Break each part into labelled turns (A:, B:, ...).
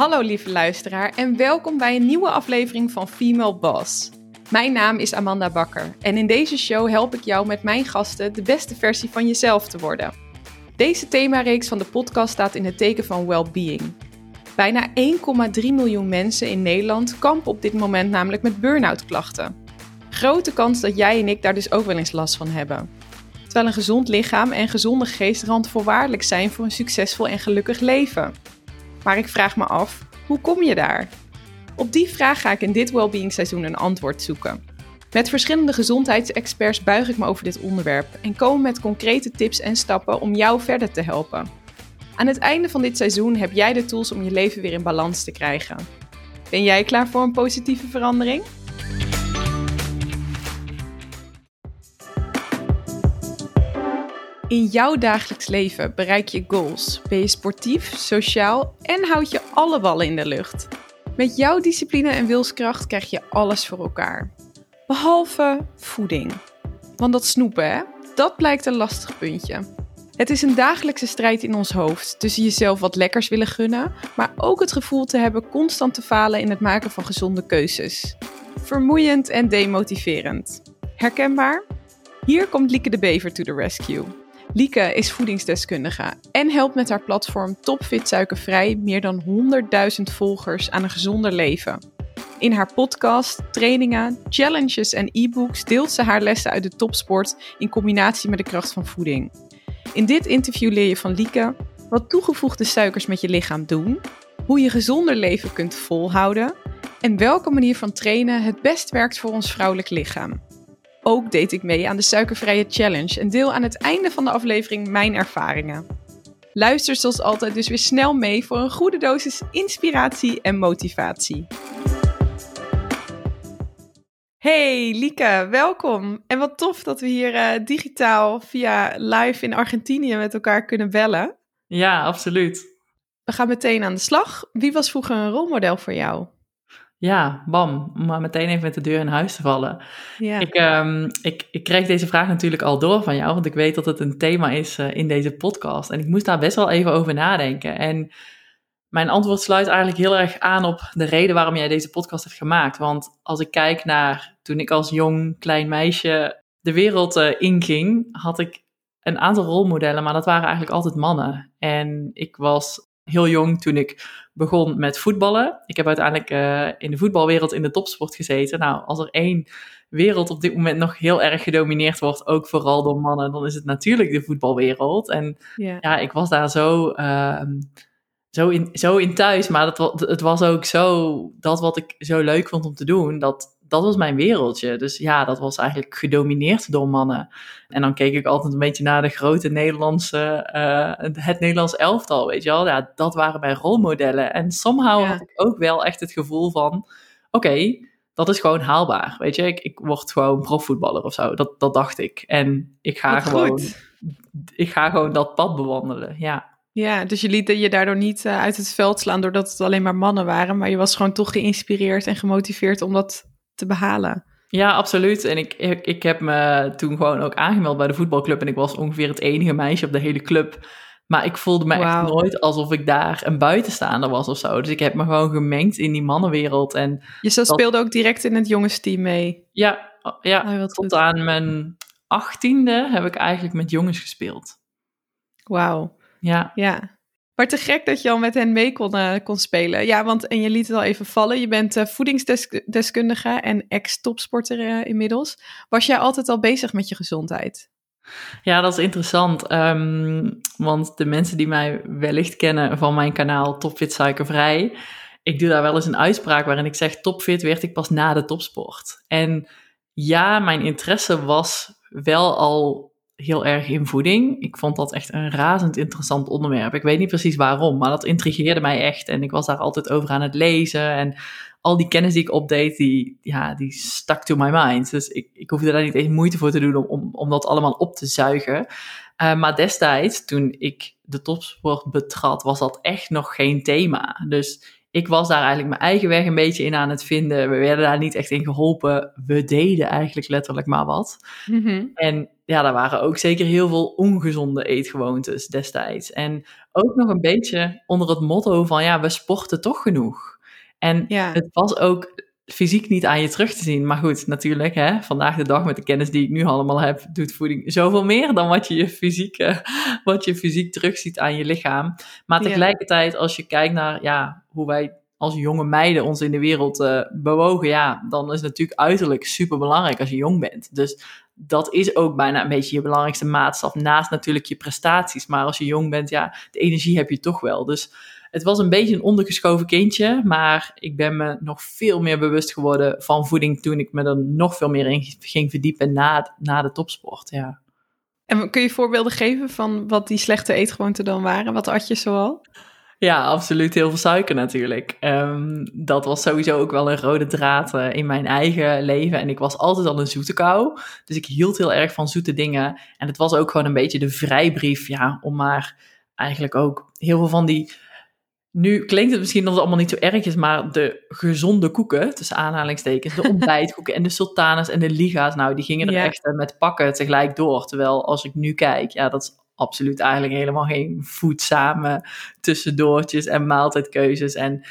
A: Hallo lieve luisteraar en welkom bij een nieuwe aflevering van Female Boss. Mijn naam is Amanda Bakker en in deze show help ik jou met mijn gasten de beste versie van jezelf te worden. Deze themareeks van de podcast staat in het teken van well-being. Bijna 1,3 miljoen mensen in Nederland kampen op dit moment namelijk met burn-out klachten. Grote kans dat jij en ik daar dus ook wel eens last van hebben. Terwijl een gezond lichaam en gezonde geest randvoorwaardelijk zijn voor een succesvol en gelukkig leven. Maar ik vraag me af, hoe kom je daar? Op die vraag ga ik in dit Wellbeing seizoen een antwoord zoeken. Met verschillende gezondheidsexperts buig ik me over dit onderwerp en kom met concrete tips en stappen om jou verder te helpen. Aan het einde van dit seizoen heb jij de tools om je leven weer in balans te krijgen. Ben jij klaar voor een positieve verandering? In jouw dagelijks leven bereik je goals, ben je sportief, sociaal en houd je alle ballen in de lucht. Met jouw discipline en wilskracht krijg je alles voor elkaar. Behalve voeding. Want dat snoepen, hè? dat blijkt een lastig puntje. Het is een dagelijkse strijd in ons hoofd tussen jezelf wat lekkers willen gunnen, maar ook het gevoel te hebben constant te falen in het maken van gezonde keuzes. Vermoeiend en demotiverend. Herkenbaar? Hier komt Lieke de Bever to the rescue. Lieke is voedingsdeskundige en helpt met haar platform Topfit Suikervrij meer dan 100.000 volgers aan een gezonder leven. In haar podcast, trainingen, challenges en e-books deelt ze haar lessen uit de topsport in combinatie met de kracht van voeding. In dit interview leer je van Lieke wat toegevoegde suikers met je lichaam doen, hoe je gezonder leven kunt volhouden en welke manier van trainen het best werkt voor ons vrouwelijk lichaam. Ook deed ik mee aan de Suikervrije Challenge en deel aan het einde van de aflevering mijn ervaringen. Luister zoals altijd dus weer snel mee voor een goede dosis inspiratie en motivatie. Hey Lieke, welkom. En wat tof dat we hier uh, digitaal via live in Argentinië met elkaar kunnen bellen.
B: Ja, absoluut.
A: We gaan meteen aan de slag. Wie was vroeger een rolmodel voor jou?
B: Ja, bam, om maar meteen even met de deur in huis te vallen. Ja. Ik, um, ik, ik kreeg deze vraag natuurlijk al door van jou, want ik weet dat het een thema is uh, in deze podcast. En ik moest daar best wel even over nadenken. En mijn antwoord sluit eigenlijk heel erg aan op de reden waarom jij deze podcast hebt gemaakt. Want als ik kijk naar toen ik als jong klein meisje de wereld uh, inging, had ik een aantal rolmodellen, maar dat waren eigenlijk altijd mannen. En ik was heel jong toen ik begon met voetballen. Ik heb uiteindelijk uh, in de voetbalwereld in de topsport gezeten. Nou, als er één wereld op dit moment nog heel erg gedomineerd wordt, ook vooral door mannen, dan is het natuurlijk de voetbalwereld. En ja, ja ik was daar zo, uh, zo, in, zo in thuis, maar het, het was ook zo dat wat ik zo leuk vond om te doen, dat dat was mijn wereldje. Dus ja, dat was eigenlijk gedomineerd door mannen. En dan keek ik altijd een beetje naar de grote Nederlandse, uh, het Nederlands elftal, weet je wel. Ja, dat waren mijn rolmodellen. En somehow had ik ook wel echt het gevoel van, oké, dat is gewoon haalbaar, weet je. Ik, ik word gewoon profvoetballer of zo, dat, dat dacht ik. En ik ga gewoon, ik ga gewoon dat pad bewandelen, ja.
A: Ja, dus je liet je daardoor niet uh, uit het veld slaan doordat het alleen maar mannen waren, maar je was gewoon toch geïnspireerd en gemotiveerd om dat te behalen.
B: Ja, absoluut. En ik, ik, ik heb me toen gewoon ook aangemeld bij de voetbalclub. En ik was ongeveer het enige meisje op de hele club. Maar ik voelde me echt nooit alsof ik daar een buitenstaander was of zo. Dus ik heb me gewoon gemengd in die mannenwereld. En
A: je dat... speelde ook direct in het jongensteam mee?
B: Ja, ja oh, tot aan mijn achttiende heb ik eigenlijk met jongens gespeeld.
A: Wauw. Ja. Ja. Maar te gek dat je al met hen mee kon, uh, kon spelen. Ja, want en je liet het al even vallen. Je bent uh, voedingsdeskundige en ex-topsporter uh, inmiddels. Was jij altijd al bezig met je gezondheid?
B: Ja, dat is interessant. Um, want de mensen die mij wellicht kennen van mijn kanaal Topfit Suikervrij. Ik doe daar wel eens een uitspraak waarin ik zeg: Topfit werd ik pas na de topsport. En ja, mijn interesse was wel al heel erg in voeding. Ik vond dat echt een razend interessant onderwerp. Ik weet niet precies waarom, maar dat intrigeerde mij echt. En ik was daar altijd over aan het lezen. En al die kennis die ik opdeed, die, ja, die stuck to my mind. Dus ik, ik hoefde daar niet eens moeite voor te doen om, om, om dat allemaal op te zuigen. Uh, maar destijds, toen ik de topsport betrad, was dat echt nog geen thema. Dus ik was daar eigenlijk mijn eigen weg een beetje in aan het vinden. We werden daar niet echt in geholpen. We deden eigenlijk letterlijk maar wat. Mm -hmm. En ja, daar waren ook zeker heel veel ongezonde eetgewoontes destijds. En ook nog een beetje onder het motto van ja, we sporten toch genoeg. En het was ook fysiek niet aan je terug te zien. Maar goed, natuurlijk, hè, vandaag de dag met de kennis die ik nu allemaal heb, doet voeding zoveel meer dan wat je, je fysiek, wat je fysiek terugziet aan je lichaam. Maar tegelijkertijd, als je kijkt naar ja, hoe wij als jonge meiden ons in de wereld uh, bewogen, ja, dan is natuurlijk uiterlijk super belangrijk als je jong bent. Dus dat is ook bijna een beetje je belangrijkste maatstaf, naast natuurlijk je prestaties. Maar als je jong bent, ja, de energie heb je toch wel. Dus het was een beetje een ondergeschoven kindje, maar ik ben me nog veel meer bewust geworden van voeding toen ik me er nog veel meer in ging verdiepen na, na de topsport. Ja.
A: En kun je voorbeelden geven van wat die slechte eetgewoonten dan waren? Wat at je zoal?
B: Ja, absoluut. Heel veel suiker natuurlijk. Um, dat was sowieso ook wel een rode draad uh, in mijn eigen leven. En ik was altijd al een zoete kou. Dus ik hield heel erg van zoete dingen. En het was ook gewoon een beetje de vrijbrief, ja, om maar eigenlijk ook heel veel van die nu klinkt het misschien dat het allemaal niet zo erg is, maar de gezonde koeken, tussen aanhalingstekens, de ontbijtkoeken en de sultanas en de liga's, nou, die gingen er echt eh, met pakken tegelijk door. Terwijl als ik nu kijk, ja, dat is absoluut eigenlijk helemaal geen voedzame tussendoortjes en maaltijdkeuzes. En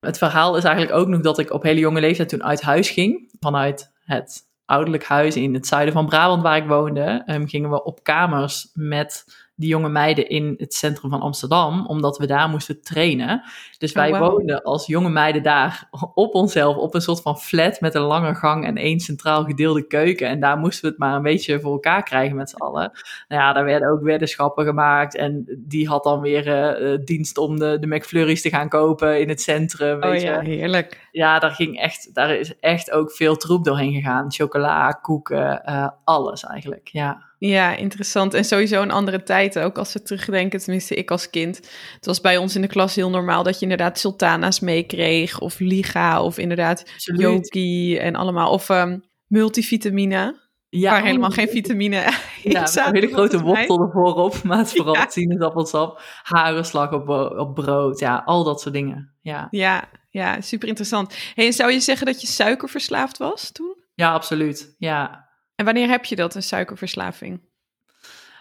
B: het verhaal is eigenlijk ook nog dat ik op hele jonge leeftijd toen uit huis ging, vanuit het ouderlijk huis in het zuiden van Brabant waar ik woonde, um, gingen we op kamers met die jonge meiden in het centrum van Amsterdam, omdat we daar moesten trainen. Dus wij oh, woonden als jonge meiden daar op onszelf, op een soort van flat met een lange gang en één centraal gedeelde keuken. En daar moesten we het maar een beetje voor elkaar krijgen met z'n allen. Nou ja, daar werden ook weddenschappen gemaakt en die had dan weer uh, dienst om de, de McFlurry's te gaan kopen in het centrum.
A: Weet oh ja, heerlijk.
B: Ja, daar ging echt, daar is echt ook veel troep doorheen gegaan. Chocola, koeken, uh, alles eigenlijk, ja.
A: Ja, interessant. En sowieso een andere tijd ook, als we terugdenken, tenminste ik als kind. Het was bij ons in de klas heel normaal dat je inderdaad sultana's meekreeg, of liga, of inderdaad yogi en allemaal, of um, multivitamine. Ja, waar helemaal geen vitamine
B: in ja, een hele grote wortel ervoor op, maar het vooral ja. sinaasappelsap, harenslag op, op brood, ja, al dat soort dingen. Ja,
A: ja, ja super interessant. Hey, en zou je zeggen dat je suikerverslaafd was toen?
B: Ja, absoluut, ja.
A: En wanneer heb je dat, een suikerverslaving?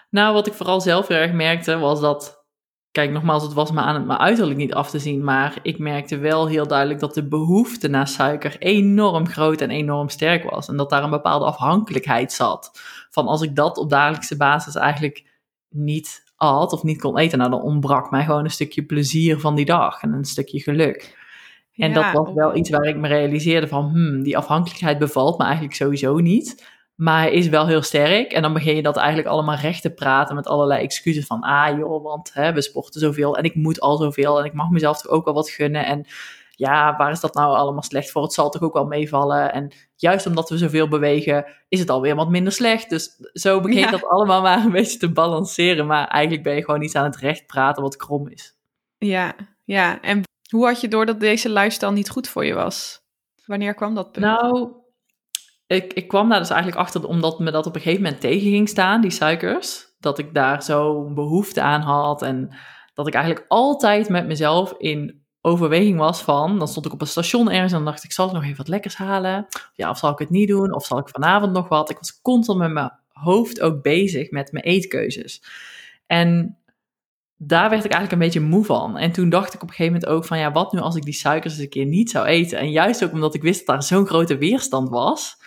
B: Nou, wat ik vooral zelf heel erg merkte, was dat. Kijk, nogmaals, het was me aan het mijn uiterlijk niet af te zien. Maar ik merkte wel heel duidelijk dat de behoefte naar suiker enorm groot en enorm sterk was. En dat daar een bepaalde afhankelijkheid zat. Van als ik dat op dagelijkse basis eigenlijk niet at of niet kon eten, nou dan ontbrak mij gewoon een stukje plezier van die dag en een stukje geluk. En dat was wel iets waar ik me realiseerde van, hmm, die afhankelijkheid bevalt me eigenlijk sowieso niet. Maar hij is wel heel sterk. En dan begin je dat eigenlijk allemaal recht te praten met allerlei excuses van, ah joh, want hè, we sporten zoveel en ik moet al zoveel en ik mag mezelf toch ook wel wat gunnen. En ja, waar is dat nou allemaal slecht voor? Het zal toch ook wel meevallen. En juist omdat we zoveel bewegen, is het alweer wat minder slecht. Dus zo begin je dat allemaal maar een beetje te balanceren. Maar eigenlijk ben je gewoon iets aan het recht praten wat krom is.
A: Ja, ja. En hoe had je door dat deze lifestyle niet goed voor je was? Wanneer kwam dat punt?
B: Nou, ik, ik kwam daar dus eigenlijk achter omdat me dat op een gegeven moment tegen ging staan, die suikers. Dat ik daar zo behoefte aan had en dat ik eigenlijk altijd met mezelf in overweging was van, dan stond ik op een station ergens en dan dacht ik, zal ik nog even wat lekkers halen? Ja, of zal ik het niet doen? Of zal ik vanavond nog wat? Ik was constant met mijn hoofd ook bezig met mijn eetkeuzes. En daar werd ik eigenlijk een beetje moe van. En toen dacht ik op een gegeven moment ook van, ja, wat nu als ik die suikers eens een keer niet zou eten? En juist ook omdat ik wist dat daar zo'n grote weerstand was,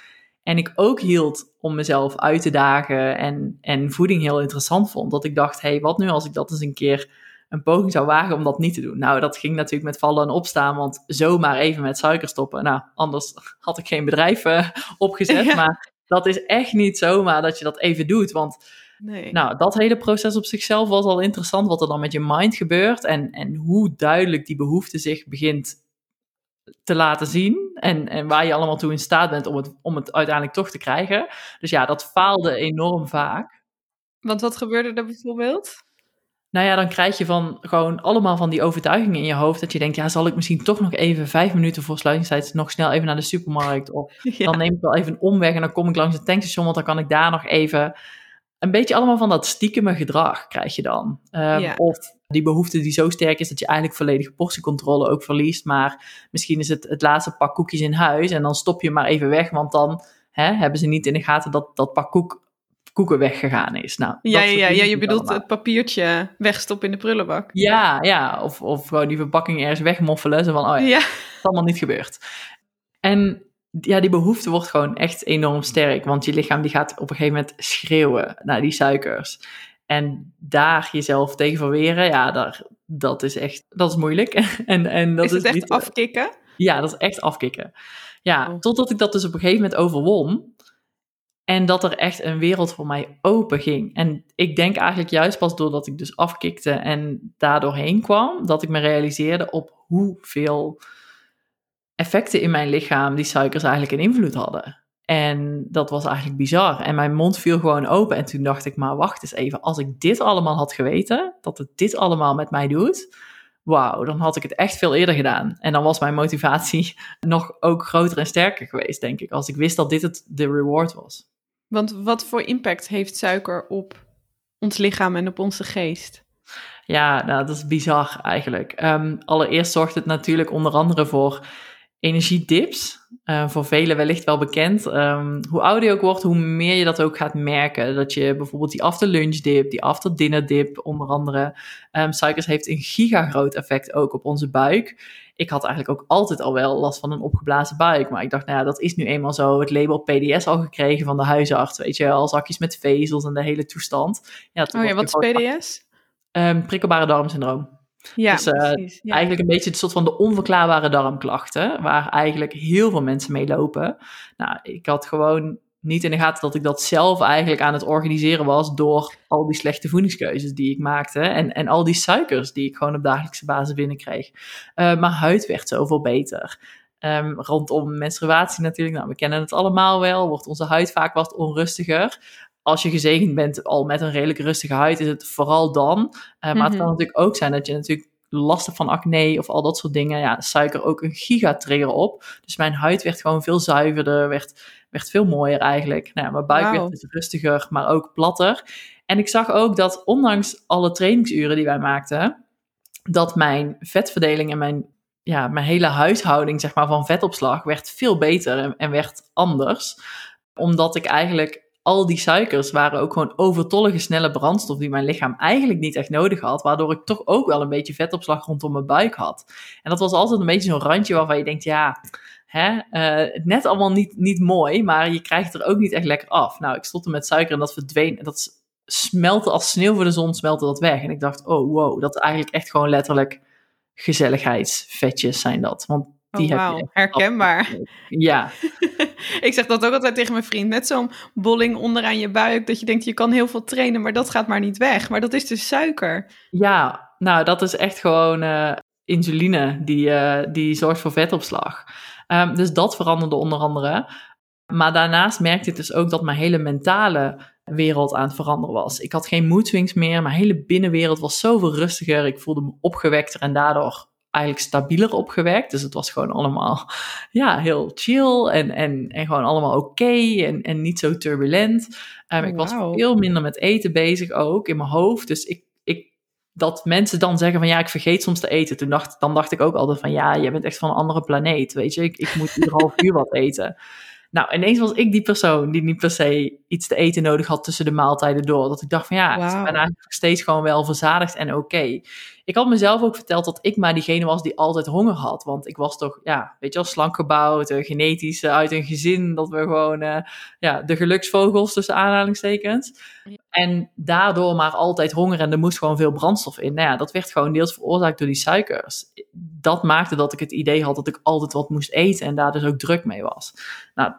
B: en ik ook hield om mezelf uit te dagen en, en voeding heel interessant vond. Dat ik dacht, hé, hey, wat nu als ik dat eens een keer een poging zou wagen om dat niet te doen? Nou, dat ging natuurlijk met vallen en opstaan, want zomaar even met suiker stoppen. Nou, anders had ik geen bedrijf uh, opgezet. Maar dat is echt niet zomaar dat je dat even doet. Want nee. nou, dat hele proces op zichzelf was al interessant. Wat er dan met je mind gebeurt en, en hoe duidelijk die behoefte zich begint te laten zien. En, en waar je allemaal toe in staat bent om het, om het uiteindelijk toch te krijgen. Dus ja, dat faalde enorm vaak.
A: Want wat gebeurde er bijvoorbeeld?
B: Nou ja, dan krijg je van gewoon allemaal van die overtuigingen in je hoofd. Dat je denkt, ja, zal ik misschien toch nog even vijf minuten voor sluitingstijd nog snel even naar de supermarkt. Of dan neem ik wel even een omweg en dan kom ik langs het tankstation, want dan kan ik daar nog even een beetje allemaal van dat stiekeme gedrag krijg je dan. Um, Of die behoefte die zo sterk is dat je eigenlijk volledige portiecontrole ook verliest. Maar misschien is het het laatste pak koekjes in huis en dan stop je maar even weg, want dan hè, hebben ze niet in de gaten dat dat pak koek koeken weggegaan is. Nou,
A: ja, ja, ja, je bedoelt het papiertje wegstoppen in de prullenbak.
B: Ja, ja. Of, of gewoon die verpakking ergens wegmoffelen. Zo van, oh ja, ja. is allemaal niet gebeurd. En ja, die behoefte wordt gewoon echt enorm sterk. Want je lichaam die gaat op een gegeven moment schreeuwen naar die suikers. En daar jezelf tegen verweren, ja, daar, dat is echt, dat is moeilijk. en, en dat
A: is het echt niet, afkicken?
B: Ja, dat is echt afkicken. Ja, oh. totdat ik dat dus op een gegeven moment overwon. En dat er echt een wereld voor mij open ging. En ik denk eigenlijk juist pas doordat ik dus afkikte en daardoor heen kwam, dat ik me realiseerde op hoeveel effecten in mijn lichaam die suikers eigenlijk een invloed hadden. En dat was eigenlijk bizar. En mijn mond viel gewoon open. En toen dacht ik, maar wacht eens even. Als ik dit allemaal had geweten, dat het dit allemaal met mij doet, wauw, dan had ik het echt veel eerder gedaan. En dan was mijn motivatie nog ook groter en sterker geweest, denk ik. Als ik wist dat dit het de reward was.
A: Want wat voor impact heeft suiker op ons lichaam en op onze geest?
B: Ja, nou, dat is bizar eigenlijk. Um, allereerst zorgt het natuurlijk onder andere voor energiedips. Uh, voor velen wellicht wel bekend. Um, hoe ouder je ook wordt, hoe meer je dat ook gaat merken. Dat je bijvoorbeeld die after lunch dip, die after dinner dip, onder andere. Um, suikers heeft een gigagroot effect ook op onze buik. Ik had eigenlijk ook altijd al wel last van een opgeblazen buik. Maar ik dacht, nou ja, dat is nu eenmaal zo. Het label PDS al gekregen van de huisarts. Weet je, al zakjes met vezels en de hele toestand.
A: Ja, oh ja, wat is PDS?
B: Um, prikkelbare darmsyndroom. Ja, dus uh, eigenlijk een beetje het soort van de onverklaarbare darmklachten, waar eigenlijk heel veel mensen mee lopen. Nou, ik had gewoon niet in de gaten dat ik dat zelf eigenlijk aan het organiseren was door al die slechte voedingskeuzes die ik maakte en, en al die suikers die ik gewoon op dagelijkse basis binnenkreeg. Uh, mijn huid werd zoveel beter. Um, rondom menstruatie natuurlijk, nou, we kennen het allemaal wel, wordt onze huid vaak wat onrustiger als je gezegend bent al met een redelijk rustige huid, is het vooral dan. Uh, maar het kan mhm. natuurlijk ook zijn dat je natuurlijk last hebt van acne of al dat soort dingen. Ja, suiker ook een gigatrigger op. Dus mijn huid werd gewoon veel zuiverder, werd, werd veel mooier eigenlijk. Nou, ja, mijn buik werd dus rustiger, maar ook platter. En ik zag ook dat ondanks alle trainingsuren die wij maakten, dat mijn vetverdeling en mijn, ja, mijn hele huishouding zeg maar, van vetopslag werd veel beter en, en werd anders. Omdat ik eigenlijk al die suikers waren ook gewoon overtollige snelle brandstof die mijn lichaam eigenlijk niet echt nodig had, waardoor ik toch ook wel een beetje vetopslag rondom mijn buik had. En dat was altijd een beetje zo'n randje waarvan je denkt, ja, hè, uh, net allemaal niet, niet mooi, maar je krijgt er ook niet echt lekker af. Nou, ik stopte met suiker en dat verdween, dat smelte als sneeuw voor de zon, smelte dat weg. En ik dacht, oh wow, dat is eigenlijk echt gewoon letterlijk gezelligheidsvetjes zijn dat. Want die
A: oh, wow. herkenbaar.
B: Ja.
A: ik zeg dat ook altijd tegen mijn vriend. Net zo'n bolling onderaan je buik. Dat je denkt, je kan heel veel trainen, maar dat gaat maar niet weg. Maar dat is dus suiker.
B: Ja, nou dat is echt gewoon uh, insuline die, uh, die zorgt voor vetopslag. Um, dus dat veranderde onder andere. Maar daarnaast merkte ik dus ook dat mijn hele mentale wereld aan het veranderen was. Ik had geen moedswings meer. Mijn hele binnenwereld was zoveel rustiger. Ik voelde me opgewekter en daardoor eigenlijk stabieler opgewekt. Dus het was gewoon allemaal ja, heel chill en, en, en gewoon allemaal oké en, en niet zo turbulent. Um, ik was veel minder met eten bezig ook in mijn hoofd. Dus ik, ik, dat mensen dan zeggen van ja, ik vergeet soms te eten. Toen dacht, dan dacht ik ook altijd van ja, je bent echt van een andere planeet. Weet je, ik, ik moet ieder half uur wat eten. Nou, ineens was ik die persoon die niet per se iets te eten nodig had tussen de maaltijden door. Dat ik dacht van ja, ik ben eigenlijk steeds gewoon wel verzadigd en oké. Ik had mezelf ook verteld dat ik maar diegene was die altijd honger had. Want ik was toch, ja, weet je wel, slank gebouwd, uh, genetisch uh, uit een gezin. Dat we gewoon, uh, ja, de geluksvogels tussen aanhalingstekens. En daardoor maar altijd honger en er moest gewoon veel brandstof in. Nou ja, dat werd gewoon deels veroorzaakt door die suikers. Dat maakte dat ik het idee had dat ik altijd wat moest eten en daar dus ook druk mee was. Nou,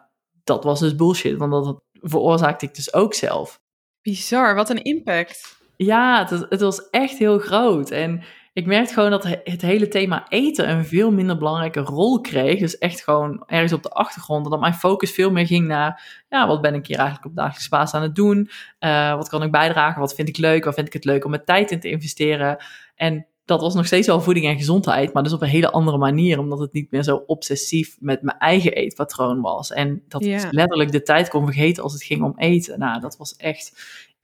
B: dat was dus bullshit, want dat veroorzaakte ik dus ook zelf.
A: Bizar, wat een impact.
B: Ja, het, het, was echt heel groot. En ik merkte gewoon dat het hele thema eten een veel minder belangrijke rol kreeg. Dus echt gewoon ergens op de achtergrond. Dat mijn focus veel meer ging naar, ja, wat ben ik hier eigenlijk op dagelijks basis aan het doen? Uh, wat kan ik bijdragen? Wat vind ik leuk? Wat vind ik het leuk om mijn tijd in te investeren? En dat was nog steeds wel voeding en gezondheid, maar dus op een hele andere manier, omdat het niet meer zo obsessief met mijn eigen eetpatroon was. En dat ik letterlijk de tijd kon vergeten als het ging om eten. Nou, dat was echt,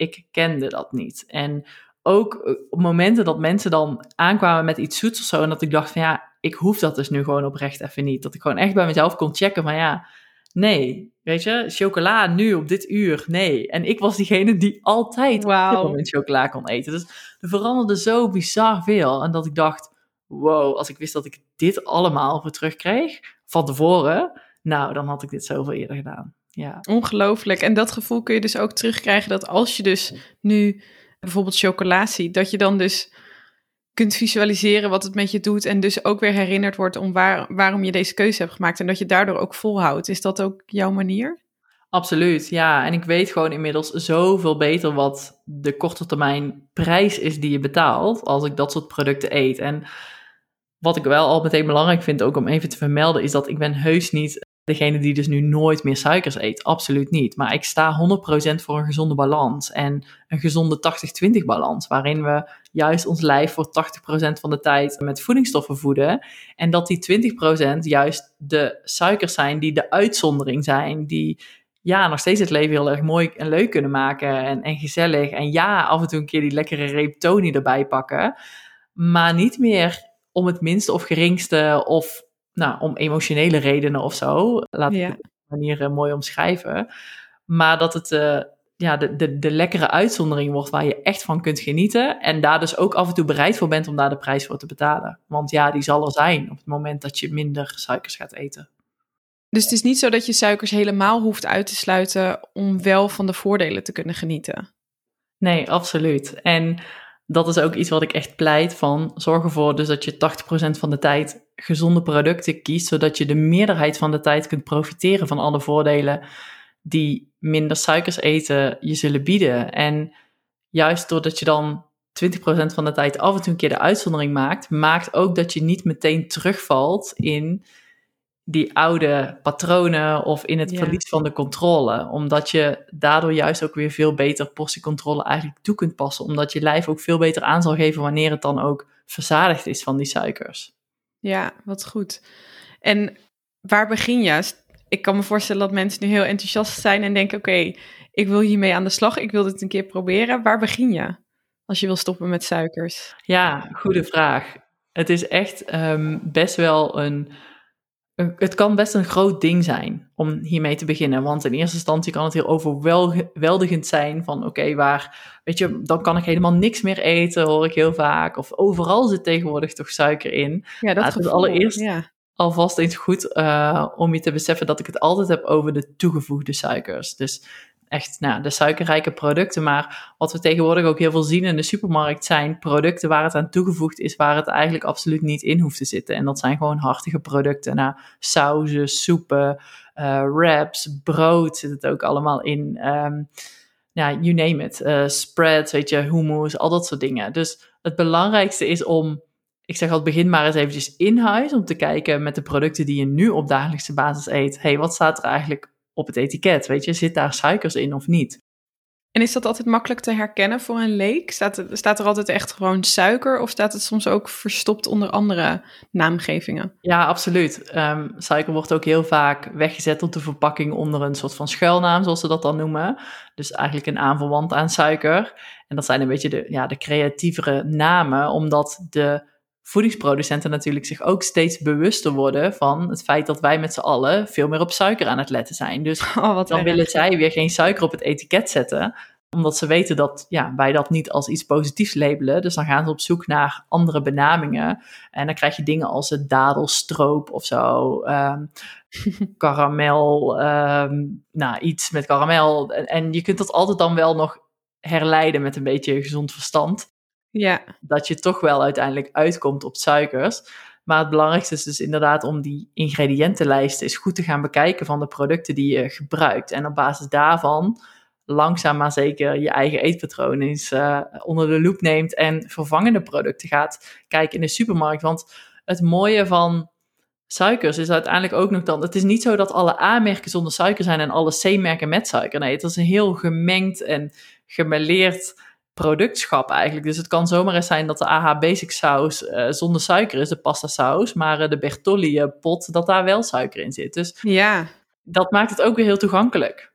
B: ik kende dat niet. En ook eh, op momenten dat mensen dan aankwamen met iets zoets of zo, en dat ik dacht van ja, ik hoef dat dus nu gewoon oprecht even niet. Dat ik gewoon echt bij mezelf kon checken van ja, Nee, weet je, chocola nu op dit uur, nee. En ik was diegene die altijd wow. met chocola kon eten. Dus er veranderde zo bizar veel. En dat ik dacht, wow, als ik wist dat ik dit allemaal voor terugkreeg, van tevoren, nou, dan had ik dit zoveel eerder gedaan. Ja.
A: Ongelooflijk. En dat gevoel kun je dus ook terugkrijgen dat als je dus nu bijvoorbeeld chocola ziet, dat je dan dus kunt visualiseren wat het met je doet en dus ook weer herinnerd wordt om waar, waarom je deze keuze hebt gemaakt en dat je daardoor ook volhoudt. Is dat ook jouw manier?
B: Absoluut, ja. En ik weet gewoon inmiddels zoveel beter wat de korte termijn prijs is die je betaalt als ik dat soort producten eet. En wat ik wel al meteen belangrijk vind ook om even te vermelden, is dat ik ben heus niet degene die dus nu nooit meer suikers eet. Absoluut niet. Maar ik sta 100% voor een gezonde balans. En een gezonde 80-20 balans. Waarin we juist ons lijf voor 80% van de tijd met voedingsstoffen voeden. En dat die 20% juist de suikers zijn die de uitzondering zijn. Die ja, nog steeds het leven heel erg mooi en leuk kunnen maken. En, en gezellig. En ja, af en toe een keer die lekkere reep erbij pakken. Maar niet meer om het minste of geringste of nou, om emotionele redenen of zo. Laat ik de manier uh, mooi omschrijven. Maar dat het uh, ja, de, de, de lekkere uitzondering wordt waar je echt van kunt genieten. En daar dus ook af en toe bereid voor bent om daar de prijs voor te betalen. Want ja, die zal er zijn op het moment dat je minder suikers gaat eten.
A: Dus het is niet zo dat je suikers helemaal hoeft uit te sluiten om wel van de voordelen te kunnen genieten.
B: Nee, absoluut. En dat is ook iets wat ik echt pleit van. Zorg ervoor dus dat je 80% van de tijd gezonde producten kiest, zodat je de meerderheid van de tijd kunt profiteren van alle voordelen die minder suikers eten je zullen bieden. En juist doordat je dan 20% van de tijd af en toe een keer de uitzondering maakt, maakt ook dat je niet meteen terugvalt in die oude patronen of in het verlies van de controle. Omdat je daardoor juist ook weer veel beter portiecontrole eigenlijk toe kunt passen. Omdat je lijf ook veel beter aan zal geven wanneer het dan ook verzadigd is van die suikers.
A: Ja, wat goed. En waar begin je? Ik kan me voorstellen dat mensen nu heel enthousiast zijn en denken: oké, ik wil hiermee aan de slag, ik wil dit een keer proberen. Waar begin je als je wil stoppen met suikers?
B: Ja, goede vraag. Het is echt ehm, best wel een het kan best een groot ding zijn om hiermee te beginnen. Want in eerste instantie kan het heel overweldigend zijn van oké, waar, weet je, dan kan ik helemaal niks meer eten, hoor ik heel vaak. Of overal zit tegenwoordig toch suiker in.
A: Ja, dat
B: is allereerst ja. alvast eens goed uh, om je te beseffen dat ik het altijd heb over de toegevoegde suikers. Dus echt nou, de suikerrijke producten. Maar wat we tegenwoordig ook heel veel zien in de supermarkt zijn producten waar het aan toegevoegd is, waar het eigenlijk absoluut niet in hoeft te zitten. En dat zijn gewoon hartige producten. Nou, sauzen, soepen, uh, wraps, brood zit het ook allemaal in. Um, ja, you name it. Uh, spreads, weet je, hummus, al dat soort dingen. Dus het belangrijkste is om ik zeg al, begin maar eens eventjes in huis om te kijken met de producten die je nu op dagelijkse basis eet. hey, wat staat er eigenlijk op het etiket. Weet je, zit daar suikers in of niet?
A: En is dat altijd makkelijk te herkennen voor een leek? Staat er, staat er altijd echt gewoon suiker of staat het soms ook verstopt onder andere naamgevingen?
B: Ja, absoluut. Um, suiker wordt ook heel vaak weggezet op de verpakking onder een soort van schuilnaam, zoals ze dat dan noemen. Dus eigenlijk een aanverwant aan suiker. En dat zijn een beetje de, ja, de creatievere namen, omdat de voedingsproducenten natuurlijk zich ook steeds bewuster worden van het feit dat wij met z'n allen veel meer op suiker aan het letten zijn. Dus oh, dan willen zij weer geen suiker op het etiket zetten, omdat ze weten dat ja, wij dat niet als iets positiefs labelen. Dus dan gaan ze op zoek naar andere benamingen. En dan krijg je dingen als het dadelstroop of zo, um, karamel, ehm, nou iets met karamel. En, en je kunt dat altijd dan wel nog herleiden met een beetje gezond verstand.
A: Ja.
B: Dat je toch wel uiteindelijk uitkomt op suikers. Maar het belangrijkste is dus inderdaad om die ingrediëntenlijsten eens goed te gaan bekijken van de producten die je gebruikt. En op basis daarvan langzaam maar zeker je eigen eetpatroon eens uh, onder de loep neemt en vervangende producten gaat kijken in de supermarkt. Want het mooie van suikers is uiteindelijk ook nog dan. Het is niet zo dat alle A-merken zonder suiker zijn en alle C-merken met suiker. Nee, het is een heel gemengd en gemêleerd productschap eigenlijk. Dus het kan zomaar eens zijn dat de AH Basic saus uh, zonder suiker is, de pasta saus, maar uh, de Bertolli pot, dat daar wel suiker in zit. Dus
A: ja.
B: dat maakt het ook weer heel toegankelijk.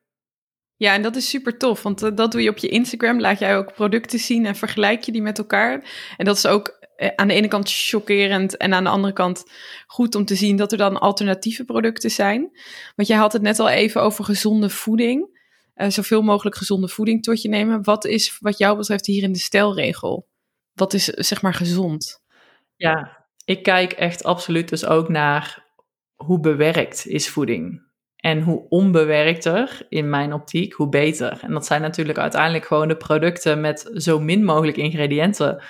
A: Ja, en dat is super tof, want uh, dat doe je op je Instagram. Laat jij ook producten zien en vergelijk je die met elkaar. En dat is ook eh, aan de ene kant chockerend en aan de andere kant goed om te zien dat er dan alternatieve producten zijn. Want jij had het net al even over gezonde voeding. Uh, zoveel mogelijk gezonde voeding tot je nemen. Wat is wat jou betreft hier in de stelregel? Wat is zeg maar gezond?
B: Ja, ik kijk echt absoluut dus ook naar hoe bewerkt is voeding. En hoe onbewerkter, in mijn optiek, hoe beter. En dat zijn natuurlijk uiteindelijk gewoon de producten met zo min mogelijk ingrediënten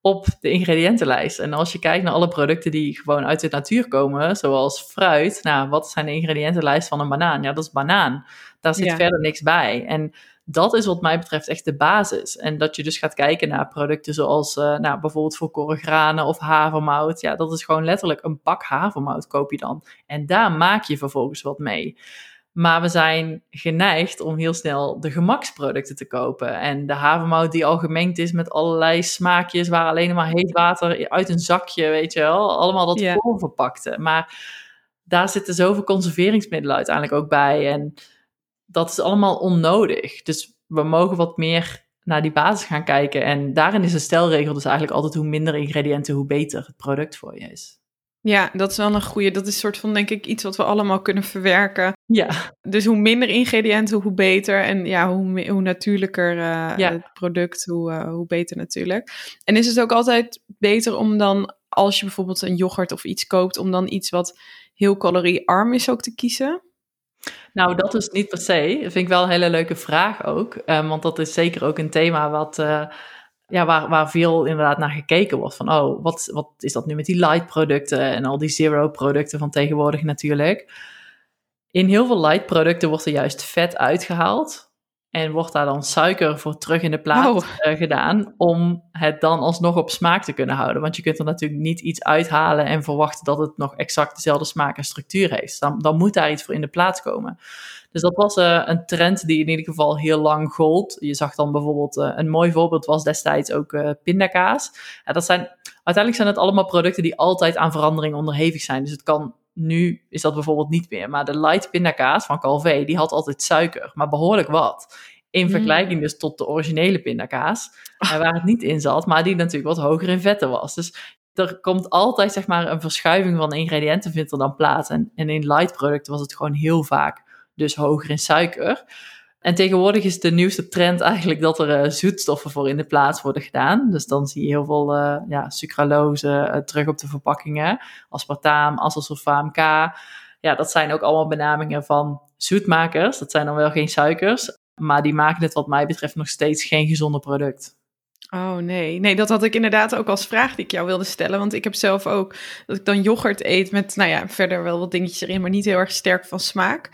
B: op de ingrediëntenlijst. En als je kijkt naar alle producten die gewoon uit de natuur komen, zoals fruit, nou, wat zijn de ingrediëntenlijst van een banaan? Ja, dat is banaan. Daar zit verder niks bij. En dat is wat mij betreft echt de basis. En dat je dus gaat kijken naar producten zoals uh, nou, bijvoorbeeld volkoren granen of havermout. Ja, dat is gewoon letterlijk een pak havermout koop je dan. En daar maak je vervolgens wat mee. Maar we zijn geneigd om heel snel de gemaksproducten te kopen. En de havermout die al gemengd is met allerlei smaakjes, waar alleen maar heet water uit een zakje, weet je wel. Allemaal dat yeah. voorverpakte. Maar daar zitten zoveel conserveringsmiddelen uiteindelijk ook bij. En dat is allemaal onnodig. Dus we mogen wat meer naar die basis gaan kijken. En daarin is de stelregel dus eigenlijk altijd hoe minder ingrediënten, hoe beter het product voor je is.
A: Ja, dat is wel een goede. Dat is soort van, denk ik, iets wat we allemaal kunnen verwerken.
B: Ja.
A: Dus hoe minder ingrediënten, hoe beter. En ja, hoe, hoe natuurlijker uh, het product, hoe, uh, hoe beter natuurlijk. En is het ook altijd beter om dan, als je bijvoorbeeld een yoghurt of iets koopt, om dan iets wat heel caloriearm is ook te kiezen?
B: Nou, dat is niet per se. Dat vind ik wel een hele leuke vraag ook. Um, want dat is zeker ook een thema wat, uh, ja, waar, waar veel inderdaad naar gekeken wordt. Van, oh, wat, wat is dat nu met die light producten en al die zero producten van tegenwoordig natuurlijk. In heel veel light producten wordt er juist vet uitgehaald. En wordt daar dan suiker voor terug in de plaats oh. Eh, gedaan om het dan alsnog op smaak te kunnen houden. Want je kunt er natuurlijk niet iets uithalen en verwachten dat het nog exact dezelfde smaak en structuur heeft. Dan, dan moet daar iets voor in de plaats komen. Dus dat was uh, een trend die in ieder geval heel lang gold. Je zag dan bijvoorbeeld, uh, een mooi voorbeeld was destijds ook uh, pindakaas. Dat zijn, uiteindelijk zijn het allemaal producten die altijd aan verandering onderhevig zijn. Dus het kan nu is dat bijvoorbeeld niet meer. Maar de light pindakaas van Calvé, die had altijd suiker, maar behoorlijk wat. In mm. vergelijking dus tot de originele pindakaas, waar het niet in zat, maar die natuurlijk wat hoger in vetten was. Dus er komt altijd zeg maar een verschuiving van ingrediënten vindt er dan plaats. En, en in light producten was het gewoon heel vaak dus hoger in suiker. En tegenwoordig is de nieuwste trend eigenlijk dat er uh, zoetstoffen voor in de plaats worden gedaan. Dus dan zie je heel veel uh, ja, sucralose uh, terug op de verpakkingen. Aspartaam, acesulfaam K. Ja, dat zijn ook allemaal benamingen van zoetmakers. Dat zijn dan wel geen suikers. Maar die maken het wat mij betreft nog steeds geen gezonde product.
A: Oh nee, nee, dat had ik inderdaad ook als vraag die ik jou wilde stellen. Want ik heb zelf ook dat ik dan yoghurt eet met, nou ja, verder wel wat dingetjes erin, maar niet heel erg sterk van smaak.